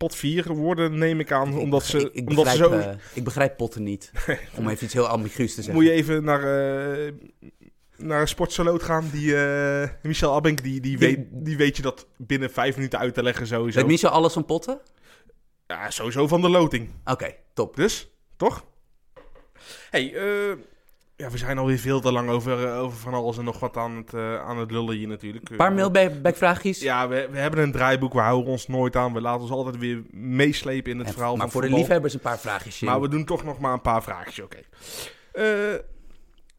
pot 4 worden, neem ik aan. Omdat ze,
ik, ik,
omdat ze
begrijp,
zo...
eh, ik begrijp potten niet. Om even iets heel ambiguus te zeggen.
Moet je even naar, eh naar een sportsaloot gaan. Die, eh, Michel Abink, die, die, weet, die weet je dat binnen vijf minuten uit te leggen sowieso.
Weet Michel alles van potten?
Ja, sowieso van de loting.
Oké, top.
Dus, toch? hey, eh, ja, we zijn alweer veel te lang over, eh, over van alles en nog wat aan het, eh, aan het lullen hier natuurlijk.
Een paar mailback-vraagjes.
Ja, we, we hebben een draaiboek, we houden ons nooit aan. We laten ons altijd weer meeslepen in het
En-
verhaal
maar voor de liefhebbers een paar vraagjes.
Maar we doen toch nog maar een paar vraagjes, oké. Eh,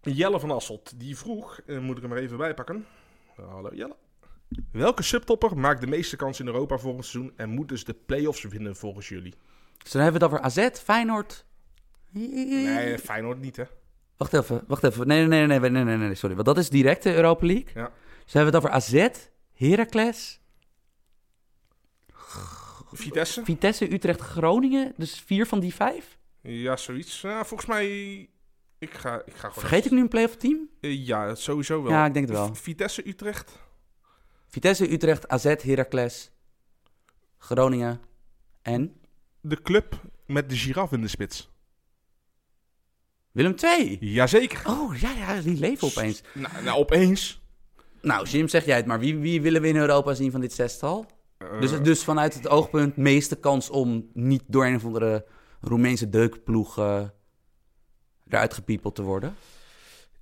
Jelle van Asselt, die vroeg, eh, moet ik hem er even bij pakken. Hallo Jelle. Welke subtopper maakt de meeste kans in Europa volgend seizoen en moet dus de play-offs winnen volgens jullie?
Dus dan hebben we het over AZ, Feyenoord.
Nee, Feyenoord niet hè.
Wacht even, wacht even. Nee, nee, nee, nee, nee, nee, nee, sorry. Want dat is direct de Europa League.
Ja.
Dus hebben we het over AZ, Heracles,
Vitesse?
Vitesse, Utrecht, Groningen. Dus vier van die vijf.
Ja, zoiets. Ja, volgens mij, ik ga, ik ga gewoon...
Vergeet ik nu een play-off team?
Eh, ja, sowieso wel.
Ja, ik denk het wel.
V- Vitesse, Utrecht?
Vitesse, Utrecht, AZ, Heracles, Groningen en
De club met de giraf in de spits.
Willem II.
Jazeker.
Oh, ja, ja, die leven opeens.
Nou, nou, opeens.
Nou, Jim, zeg jij het maar. Wie, wie willen we in Europa zien van dit zestal?
Eh,
Dus, dus vanuit het oogpunt meeste kans om niet door een of andere Roemeense deukploeg eh, eruit gepiepeld te worden.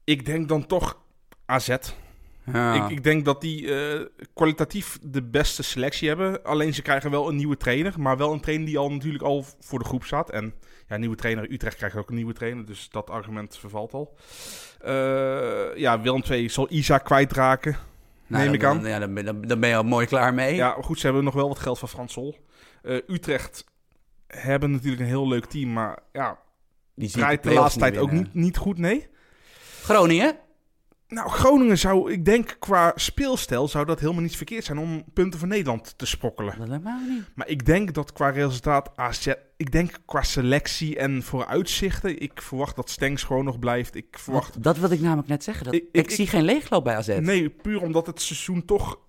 ik denk dan toch AZ.
Ja.
Ik, ik denk dat die eh, kwalitatief de beste selectie hebben. Alleen ze krijgen wel een nieuwe trainer. Maar wel een trainer die al natuurlijk al voor de groep staat. En ja, nieuwe trainer. Utrecht krijgt ook een nieuwe trainer. Dus dat argument vervalt al. Eh, ja, Willem II zal Isa kwijtraken.
Nou,
neem
dan-
ik aan.
dan- Ja, dan, ben- dan, dan ben je al mooi klaar mee.
Ja, maar goed, ze hebben nog wel wat geld van Frans Sol. Eh, Utrecht hebben natuurlijk een heel leuk team. Maar ja,
die
draait de laatste tijd ook niet, niet goed, nee.
Groningen?
Nou, Groningen zou, ik denk qua speelstijl, zou dat helemaal niet verkeerd zijn om punten voor Nederland te sprokkelen.
Dat lijkt me ook niet.
Maar ik denk dat qua resultaat AZ, ik denk qua selectie en vooruitzichten, ik verwacht dat Stenks gewoon nog blijft. Ik verwacht,
Dat, dat wilde ik namelijk net zeggen. Dat,
Ik-
ik,
ik-
zie geen leegloop bij AZ.
nee, puur omdat het seizoen toch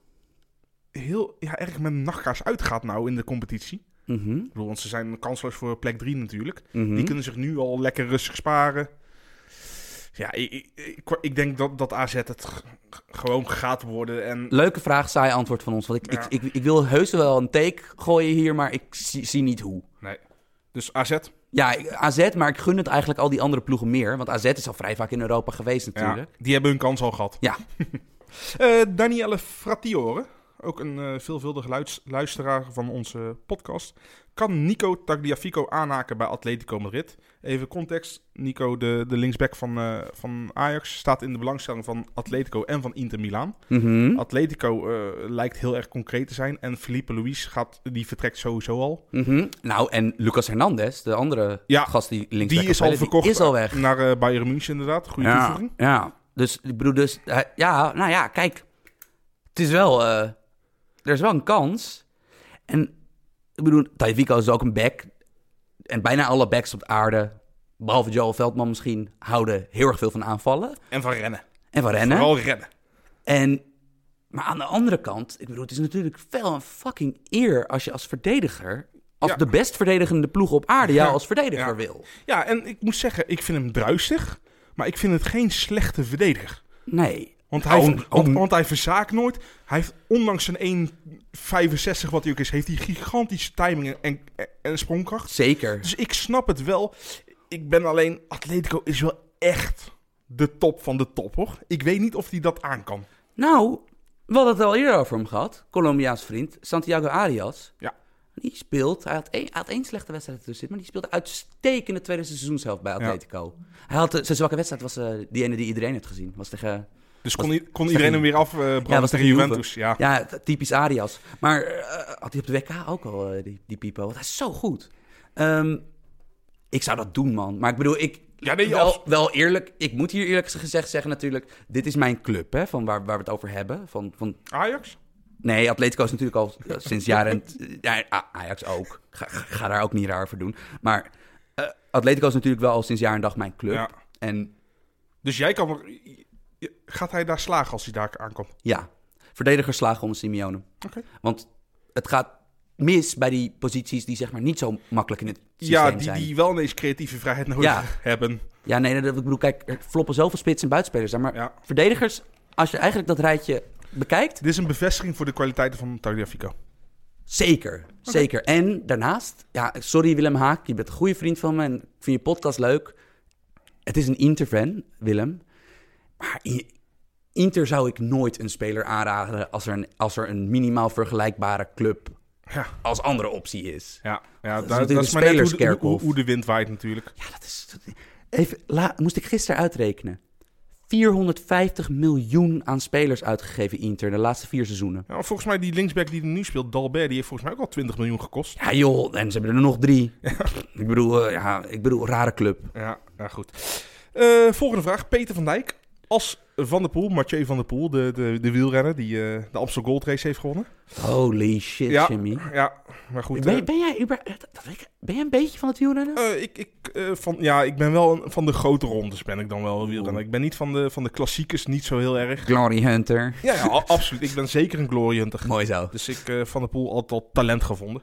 heel ja, erg met nachtkaars uitgaat nou in de competitie. Ik bedoel, want ze zijn kansloos voor plek 3 natuurlijk.
mhm.
Die kunnen zich nu al lekker rustig sparen. Ja, ik, ik, ik, denk dat, dat AZ het gewoon gaat worden. En
Leuke vraag, saai antwoord van ons. Want ik,
Ja.
ik, ik, ik wil heus wel een take gooien hier, maar ik zie, zie niet hoe.
nee. Dus AZ,
Ja, AZ, maar ik gun het eigenlijk al die andere ploegen meer. Want AZ is al vrij vaak in Europa geweest
ja,
natuurlijk.
die hebben hun kans al gehad.
Ja.
Eh, Danielle Frattiore, ook een eh, veelvuldig luids- luisteraar van onze podcast. Kan Nico Tagliafico aanhaken bij Atletico Madrid? Even context. Nico, de, de linksback van, eh, van Ajax, staat in de belangstelling van Atletico en van Inter Milaan.
Mhm,
Atletico eh, lijkt heel erg concreet te zijn. En Felipe Luis gaat, die vertrekt sowieso al.
mhm. Nou, en Lucas Hernandez, de andere
Ja,
gast die links
Die is al verkocht
is al weg.
naar Bayern München inderdaad. Goede
ja,
toevoeging.
ja, dus ik bedoel, dus, ja, nou ja, kijk, het is wel, er is wel een kans. En ik bedoel, Tajivico is ook een back. En bijna alle backs op de aarde, behalve Joel Veldman misschien, houden heel erg veel van aanvallen
En van rennen.
en van rennen.
Vooral rennen.
En, maar aan de andere kant, ik bedoel, het is natuurlijk wel een fucking eer als je als verdediger, als
Ja.
de best verdedigende ploeg op aarde jou
Ja.
als verdediger
Ja.
wil.
Ja, en ik moet zeggen, ik vind hem druistig. Maar ik vind het geen slechte verdediger.
Nee.
Want hij,
Oh,
want,
oh.
want hij verzaakt nooit. Hij heeft, ondanks zijn 1,65 wat hij ook is, heeft hij gigantische timing en, en, en sprongkracht.
Zeker.
Dus ik snap het wel. Ik ben alleen, Atletico is wel echt de top van de top, hoor. Ik weet niet of hij dat aan kan.
Nou, we hadden het al eerder over hem gehad. Colombiaans vriend, Santiago Arias.
Ja.
Die speelt, hij had, één, hij had één slechte wedstrijd ertussen maar die speelde uitstekende tweede seizoenshelft bij Atletico. Hij had, de- zijn zwakke wedstrijd was eh, die ene die iedereen heeft gezien. Was tegen,
Dus kon, kon iedereen hem weer afbranden
Ja,
tegen Juventus. Ja.
ja, typisch Arias. Maar eh, had hij op de WK ook al, eh, die, die Pipo? Want hij is zo goed. Ehm, ik zou dat doen, man. Maar ik bedoel, ik...
Ja, nee,
wel, wel eerlijk, ik moet hier eerlijk gezegd zeggen natuurlijk... Dit is mijn club, hè, van waar, waar we het over hebben. Van, van
Ajax?
Nee, Atletico is natuurlijk al eh, sinds jaren... Ja, Ajax ook. Ga, ga- daar ook niet raar voor doen. Maar Atletico is natuurlijk wel al sinds jaar en dag mijn club.
Ja.
En
Dus jij kan. Gaat hij daar slagen als hij daar aankomt?
ja, verdedigers slagen onder Simeone.
Oké.
Want het gaat mis bij die posities die zeg maar niet zo makkelijk in het systeem
Ja, die,
zijn.
die wel ineens creatieve vrijheid nodig
Ja.
hebben.
Ja, nee, dat, ik bedoel, kijk, er floppen zoveel spits en buitenspelers. Maar
Ja.
verdedigers, als je eigenlijk dat rijtje bekijkt,
Dit is een bevestiging voor de kwaliteiten van Tagliafico.
Zeker, zeker. En daarnaast, ja, sorry Willem Haak, je bent een goede vriend van me en ik vind je podcast leuk. Het is een Inter-fan, Willem. Maar Inter zou ik nooit een speler aanraden als er een, als er een minimaal vergelijkbare club
Ja,
als andere optie is.
ja, ja
Dat is
dat,
natuurlijk
dat is maar net hoe, de-
spelerskerkhof.
hoe, hoe de wind waait natuurlijk.
Ja, dat is... dat- even, la, moest ik gisteren uitrekenen. 450 miljoen aan spelers uitgegeven Inter de laatste vier seizoenen.
Ja, volgens mij die linksback die er nu speelt, Dalbert, die heeft volgens mij ook al 20 miljoen gekost.
Ja joh, en ze hebben er nog drie. Ik bedoel, eh, ja, ik bedoel, rare club.
Ja, ja goed. Eh, volgende vraag, Peter van Dijk. Als Van der Poel, Mathieu van der Poel, de, de, de wielrenner die eh, de Amstel Gold Race heeft gewonnen.
Holy shit,
Ja.
Jimmy.
Ja, maar goed.
Ben,
eh,
ben, jij, uber- ben jij een beetje van het wielrennen?
eh, ik, ik, van, ja, ik ben wel een- van de grote rondes ben ik dan wel een wielrenner. Ik ben niet van de, van de klassiekers, niet zo heel erg.
Glory Hunter.
Ja, ja absoluut. Ik ben zeker een glory hunter.
Mooi zo.
Dus ik Van der Poel altijd al talent gevonden.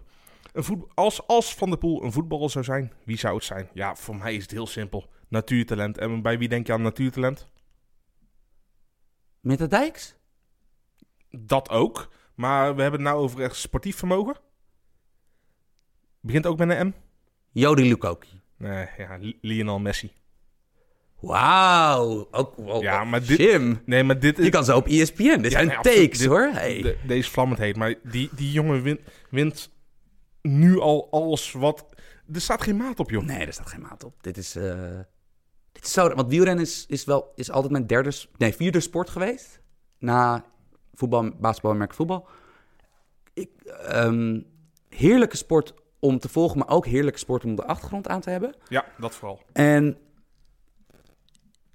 Een als, als Van der Poel een voetballer zou zijn, wie zou het zijn? Ja, voor mij is het heel simpel. Natuurtalent. En bij wie denk je aan natuurtalent?
Met de Dijks?
Dat ook. Maar we hebben het nou over echt sportief vermogen. Begint ook met een M?
Jody Lukoki.
Nee, ja, Li- Lionel Messi.
Wauw. Ook wel.
Ja, maar dit-
Jim.
Nee, maar dit is...
Je kan zo op ESPN. Dit zijn
nee,
takes
Dit-
hoor. Hey.
de- deze vlammend heet. Maar die, die jongen wint, wint nu al alles wat... Er staat geen maat op, joh.
Nee, er staat geen maat op. Dit is, eh, dit is zo... Want wielrennen is, is, wel, is altijd mijn derde... Nee, vierde sport geweest. Na voetbal, basketbal en merk voetbal. Ik, ehm, heerlijke sport om te volgen, maar ook heerlijke sport om de achtergrond aan te hebben.
Ja, dat vooral.
En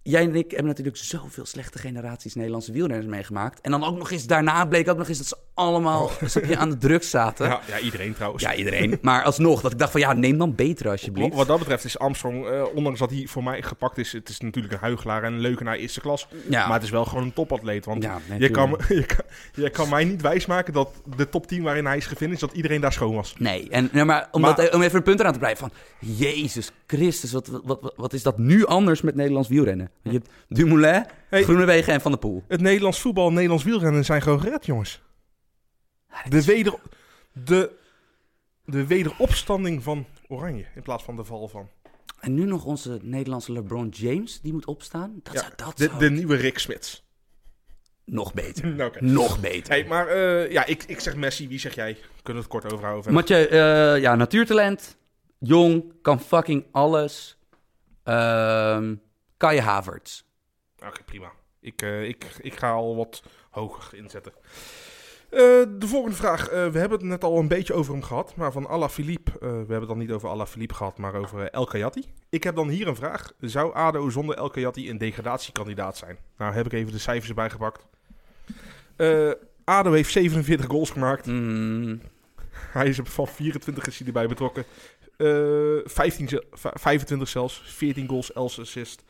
jij en ik hebben natuurlijk zoveel slechte generaties Nederlandse wielrenners meegemaakt. En dan ook nog eens, daarna bleek ook nog eens dat ze allemaal oh. aan de drugs zaten.
Ja, ja, iedereen trouwens.
Ja, iedereen. Maar alsnog, dat ik dacht van ja, neem dan beter alsjeblieft.
Wat dat betreft is Armstrong, uh, ondanks dat hij voor mij gepakt is, het is natuurlijk een huigelaar en een leukenaar eerste klas. Ja. Maar het is wel gewoon een topatleet. Want ja, je, kan, je, kan, je kan mij niet wijsmaken dat de top 10 waarin hij is gefinished, dat iedereen daar schoon was.
Nee, en, nou, maar, om, maar, om even een punt eraan te blijven van, Jezus Christus, wat, wat, wat, wat is dat nu anders met Nederlands wielrennen? Je hebt Dumoulin, hey, Groenewegen en Van der Poel.
Het Nederlands voetbal en Nederlands wielrennen zijn gewoon gered, jongens. De, weder, de, de wederopstanding van Oranje in plaats van de val van.
En nu nog onze Nederlandse LeBron James, die moet opstaan. Dat
ja,
zou, dat
de, de nieuwe Rick Smits.
Nog beter. Nog beter.
Hey, maar uh, ja, ik, ik zeg Messi. Wie zeg jij? Kunnen we het kort overhouden?
Mathieu, uh, ja, natuurtalent. Jong, kan fucking alles. Uh, Kai Havertz.
Oké, prima. Ik, uh, ik, ik ga al wat hoger inzetten. Uh, de volgende vraag. Uh, we hebben het net al een beetje over hem gehad. Maar van Alaphilippe. Uh, we hebben het dan niet over Alaphilippe gehad, maar over El Kayati. Ik heb dan hier een vraag. Zou ADO zonder El Kayati een degradatiekandidaat zijn? Nou heb ik even de cijfers erbij gepakt. ADO heeft 47 goals gemaakt.
Mm.
Hij is van 24 is hij erbij betrokken. 15, 25 zelfs. 14 goals, 11 assists.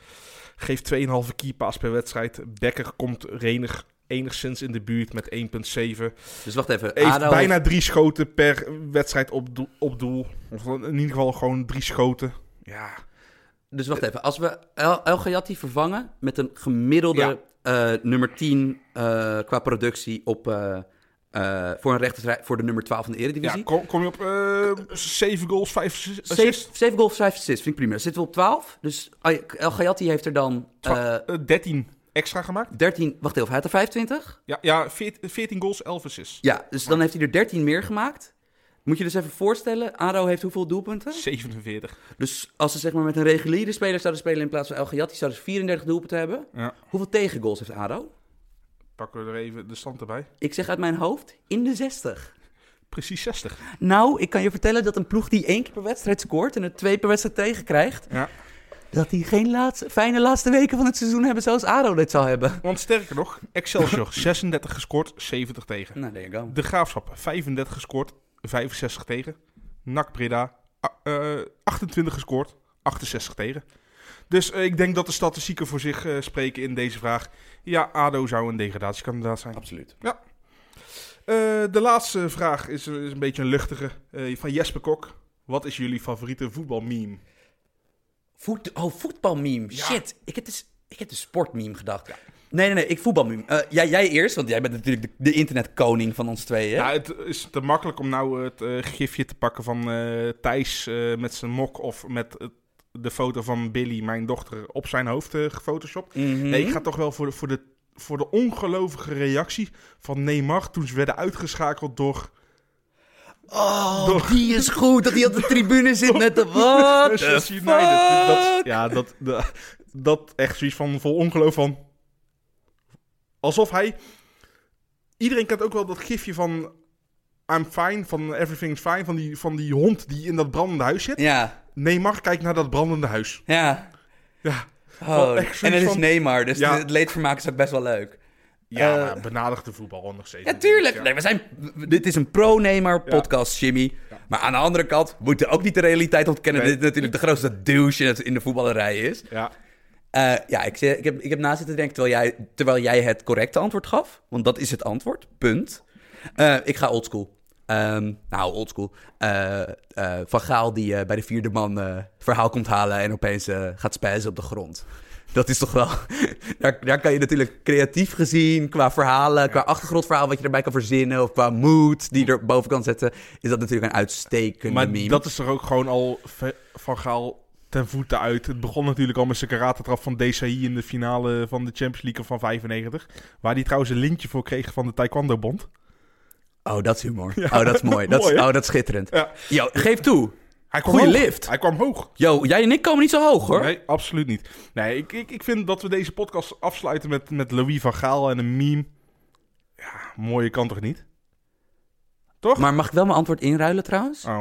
Geeft 2,5 keypass per wedstrijd. Bekker komt renig enigszins in de buurt met 1,7.
Dus wacht even.
Heeft ADO bijna drie schoten per wedstrijd op, doel, op doel. Of in ieder geval gewoon drie schoten. Ja.
Dus wacht even. Als we El, El Gayati vervangen met een gemiddelde ja. uh, nummer 10 uh, qua productie op... Uh, voor, een rechter, voor de nummer 12 van de Eredivisie.
Ja, kom, kom je op uh, 7 goals, 5 assists?
7, goals, 5 assists, vind ik prima. Zitten we op 12. Dus El Gayati heeft er dan... Uh,
13 extra gemaakt.
13, wacht even, hij had er 25?
Ja, ja 14, 14 goals, 11 assists.
Ja, dus dan heeft hij er 13 meer gemaakt. Moet je dus even voorstellen, ADO heeft hoeveel doelpunten?
47.
Dus als ze zeg maar met een reguliere speler zouden spelen in plaats van El Gayati, zouden ze 34 doelpunten hebben.
Ja.
Hoeveel tegengoals heeft ADO?
Pakken we er even de stand erbij.
Ik zeg uit mijn hoofd, in de 60.
Precies 60.
Nou, ik kan je vertellen dat een ploeg die één keer per wedstrijd scoort en er twee per wedstrijd tegenkrijgt...
Ja
dat die geen laatste, fijne laatste weken van het seizoen hebben zoals ADO dit zal hebben.
Want sterker nog, Excelsior 36 gescoord, 70 tegen.
Nou, there you go.
De Graafschap 35 gescoord, 65 tegen. NAC Breda uh, 28 gescoord, 68 tegen. Dus uh, ik denk dat de statistieken voor zich uh, spreken in deze vraag. Ja, ADO zou een degradatiekandidaat zijn.
Absoluut.
Ja. Uh, de laatste vraag is, is een beetje een luchtige. van Jesper Kok. Wat is jullie favoriete voetbalmeme?
Voet, oh, voetbalmeme. Shit. Ik heb, dus, ik heb de sportmeme gedacht. Nee, nee, nee, ik voetbalmeme. Uh, jij, jij eerst, want jij bent natuurlijk de, de internetkoning van ons tweeën.
Ja, het is te makkelijk om nou het uh, gifje te pakken van uh, Thijs met zijn mok of met het, de foto van Billy, mijn dochter, op zijn hoofd gefotoshopt.
Mm -hmm.
Nee, ik ga toch wel voor de, voor de, voor de ongelovige reactie van Neymar toen ze werden uitgeschakeld door
Oh, die is goed. Dat hij op de tribune zit met de... Wat.
Dat, ja, dat, dat, dat echt zoiets van vol ongeloof van... Alsof hij... Iedereen kent ook wel dat gifje van... I'm fine, van Everything's fine. Van die, van die hond die in dat brandende huis zit.
Ja.
Neymar kijkt naar dat brandende huis.
Ja.
Ja.
Oh, en het is van... Neymar, dus ja. het leedvermaak is ook best wel leuk.
Ja, uh, benadigde voetbal nog steeds.
Ja, tuurlijk. Nee, we zijn, dit is een pro-nemer podcast, Jimmy. Maar aan de andere kant moeten we ook niet de realiteit ontkennen... Nee. dat dit natuurlijk de grootste douche in de voetballerij is.
Ja.
Uh, ja, ik, ik, heb, ik heb na zitten denken terwijl jij, terwijl jij het correcte antwoord gaf. Want dat is het antwoord, punt. Uh, ik ga oldschool. Um, nou, oldschool. Uh, Van Gaal die bij de vierde man verhaal komt halen... en opeens gaat spijzen op de grond. Dat is toch wel. Daar, daar kan je natuurlijk creatief gezien, qua verhalen, ja. qua achtergrondverhaal wat je erbij kan verzinnen, of qua mood die je er boven kan zetten, is dat natuurlijk een uitstekende
maar
meme.
dat is toch ook gewoon al van Gaal ten voeten uit. Het begon natuurlijk al met zijn karatentrap van DCI in de finale van de Champions League van 95. Waar hij trouwens een lintje voor kreeg van de Taekwondo Bond.
Oh, dat is humor. Ja, oh, dat is mooi. Dat is, oh, dat is schitterend.
Ja.
Yo, geef toe.
Hij kwam
Goeie
hoog.
lift.
Hij kwam hoog.
Yo, jij en ik komen niet zo hoog hoor.
Nee, absoluut niet. Nee, ik, ik, ik vind dat we deze podcast afsluiten met, met Louis van Gaal en een meme. Ja, mooie kan toch niet? Toch?
Maar mag ik wel mijn antwoord inruilen trouwens?
Oh.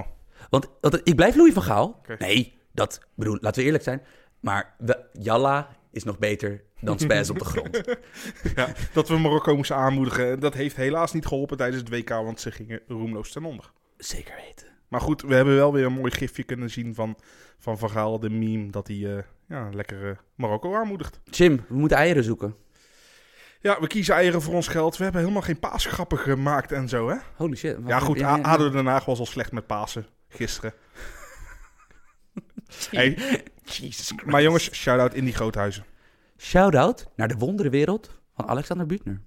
Want, want ik blijf Louis van Gaal. Okay. Nee, dat bedoel, laten we eerlijk zijn. Maar we, Jalla is nog beter dan spaz op de grond.
Ja, dat we Marokko moesten aanmoedigen. Dat heeft helaas niet geholpen tijdens het WK, want ze gingen roemloos ten onder.
Zeker weten.
Maar goed, we hebben wel weer een mooi gifje kunnen zien van Van Van Gaal, de meme, dat hij eh, ja, lekker eh, Marokko aanmoedigt.
Jim, we moeten eieren zoeken.
Ja, we kiezen eieren voor ons geld. We hebben helemaal geen paasgrappen gemaakt en zo, hè?
Holy shit.
Ja, goed, ADO Den Haag was al slecht met Pasen gisteren. Hey,
Jesus Christ.
maar jongens, shout-out in die groothuizen.
Shout-out naar de wonderenwereld van Alexander Buutner.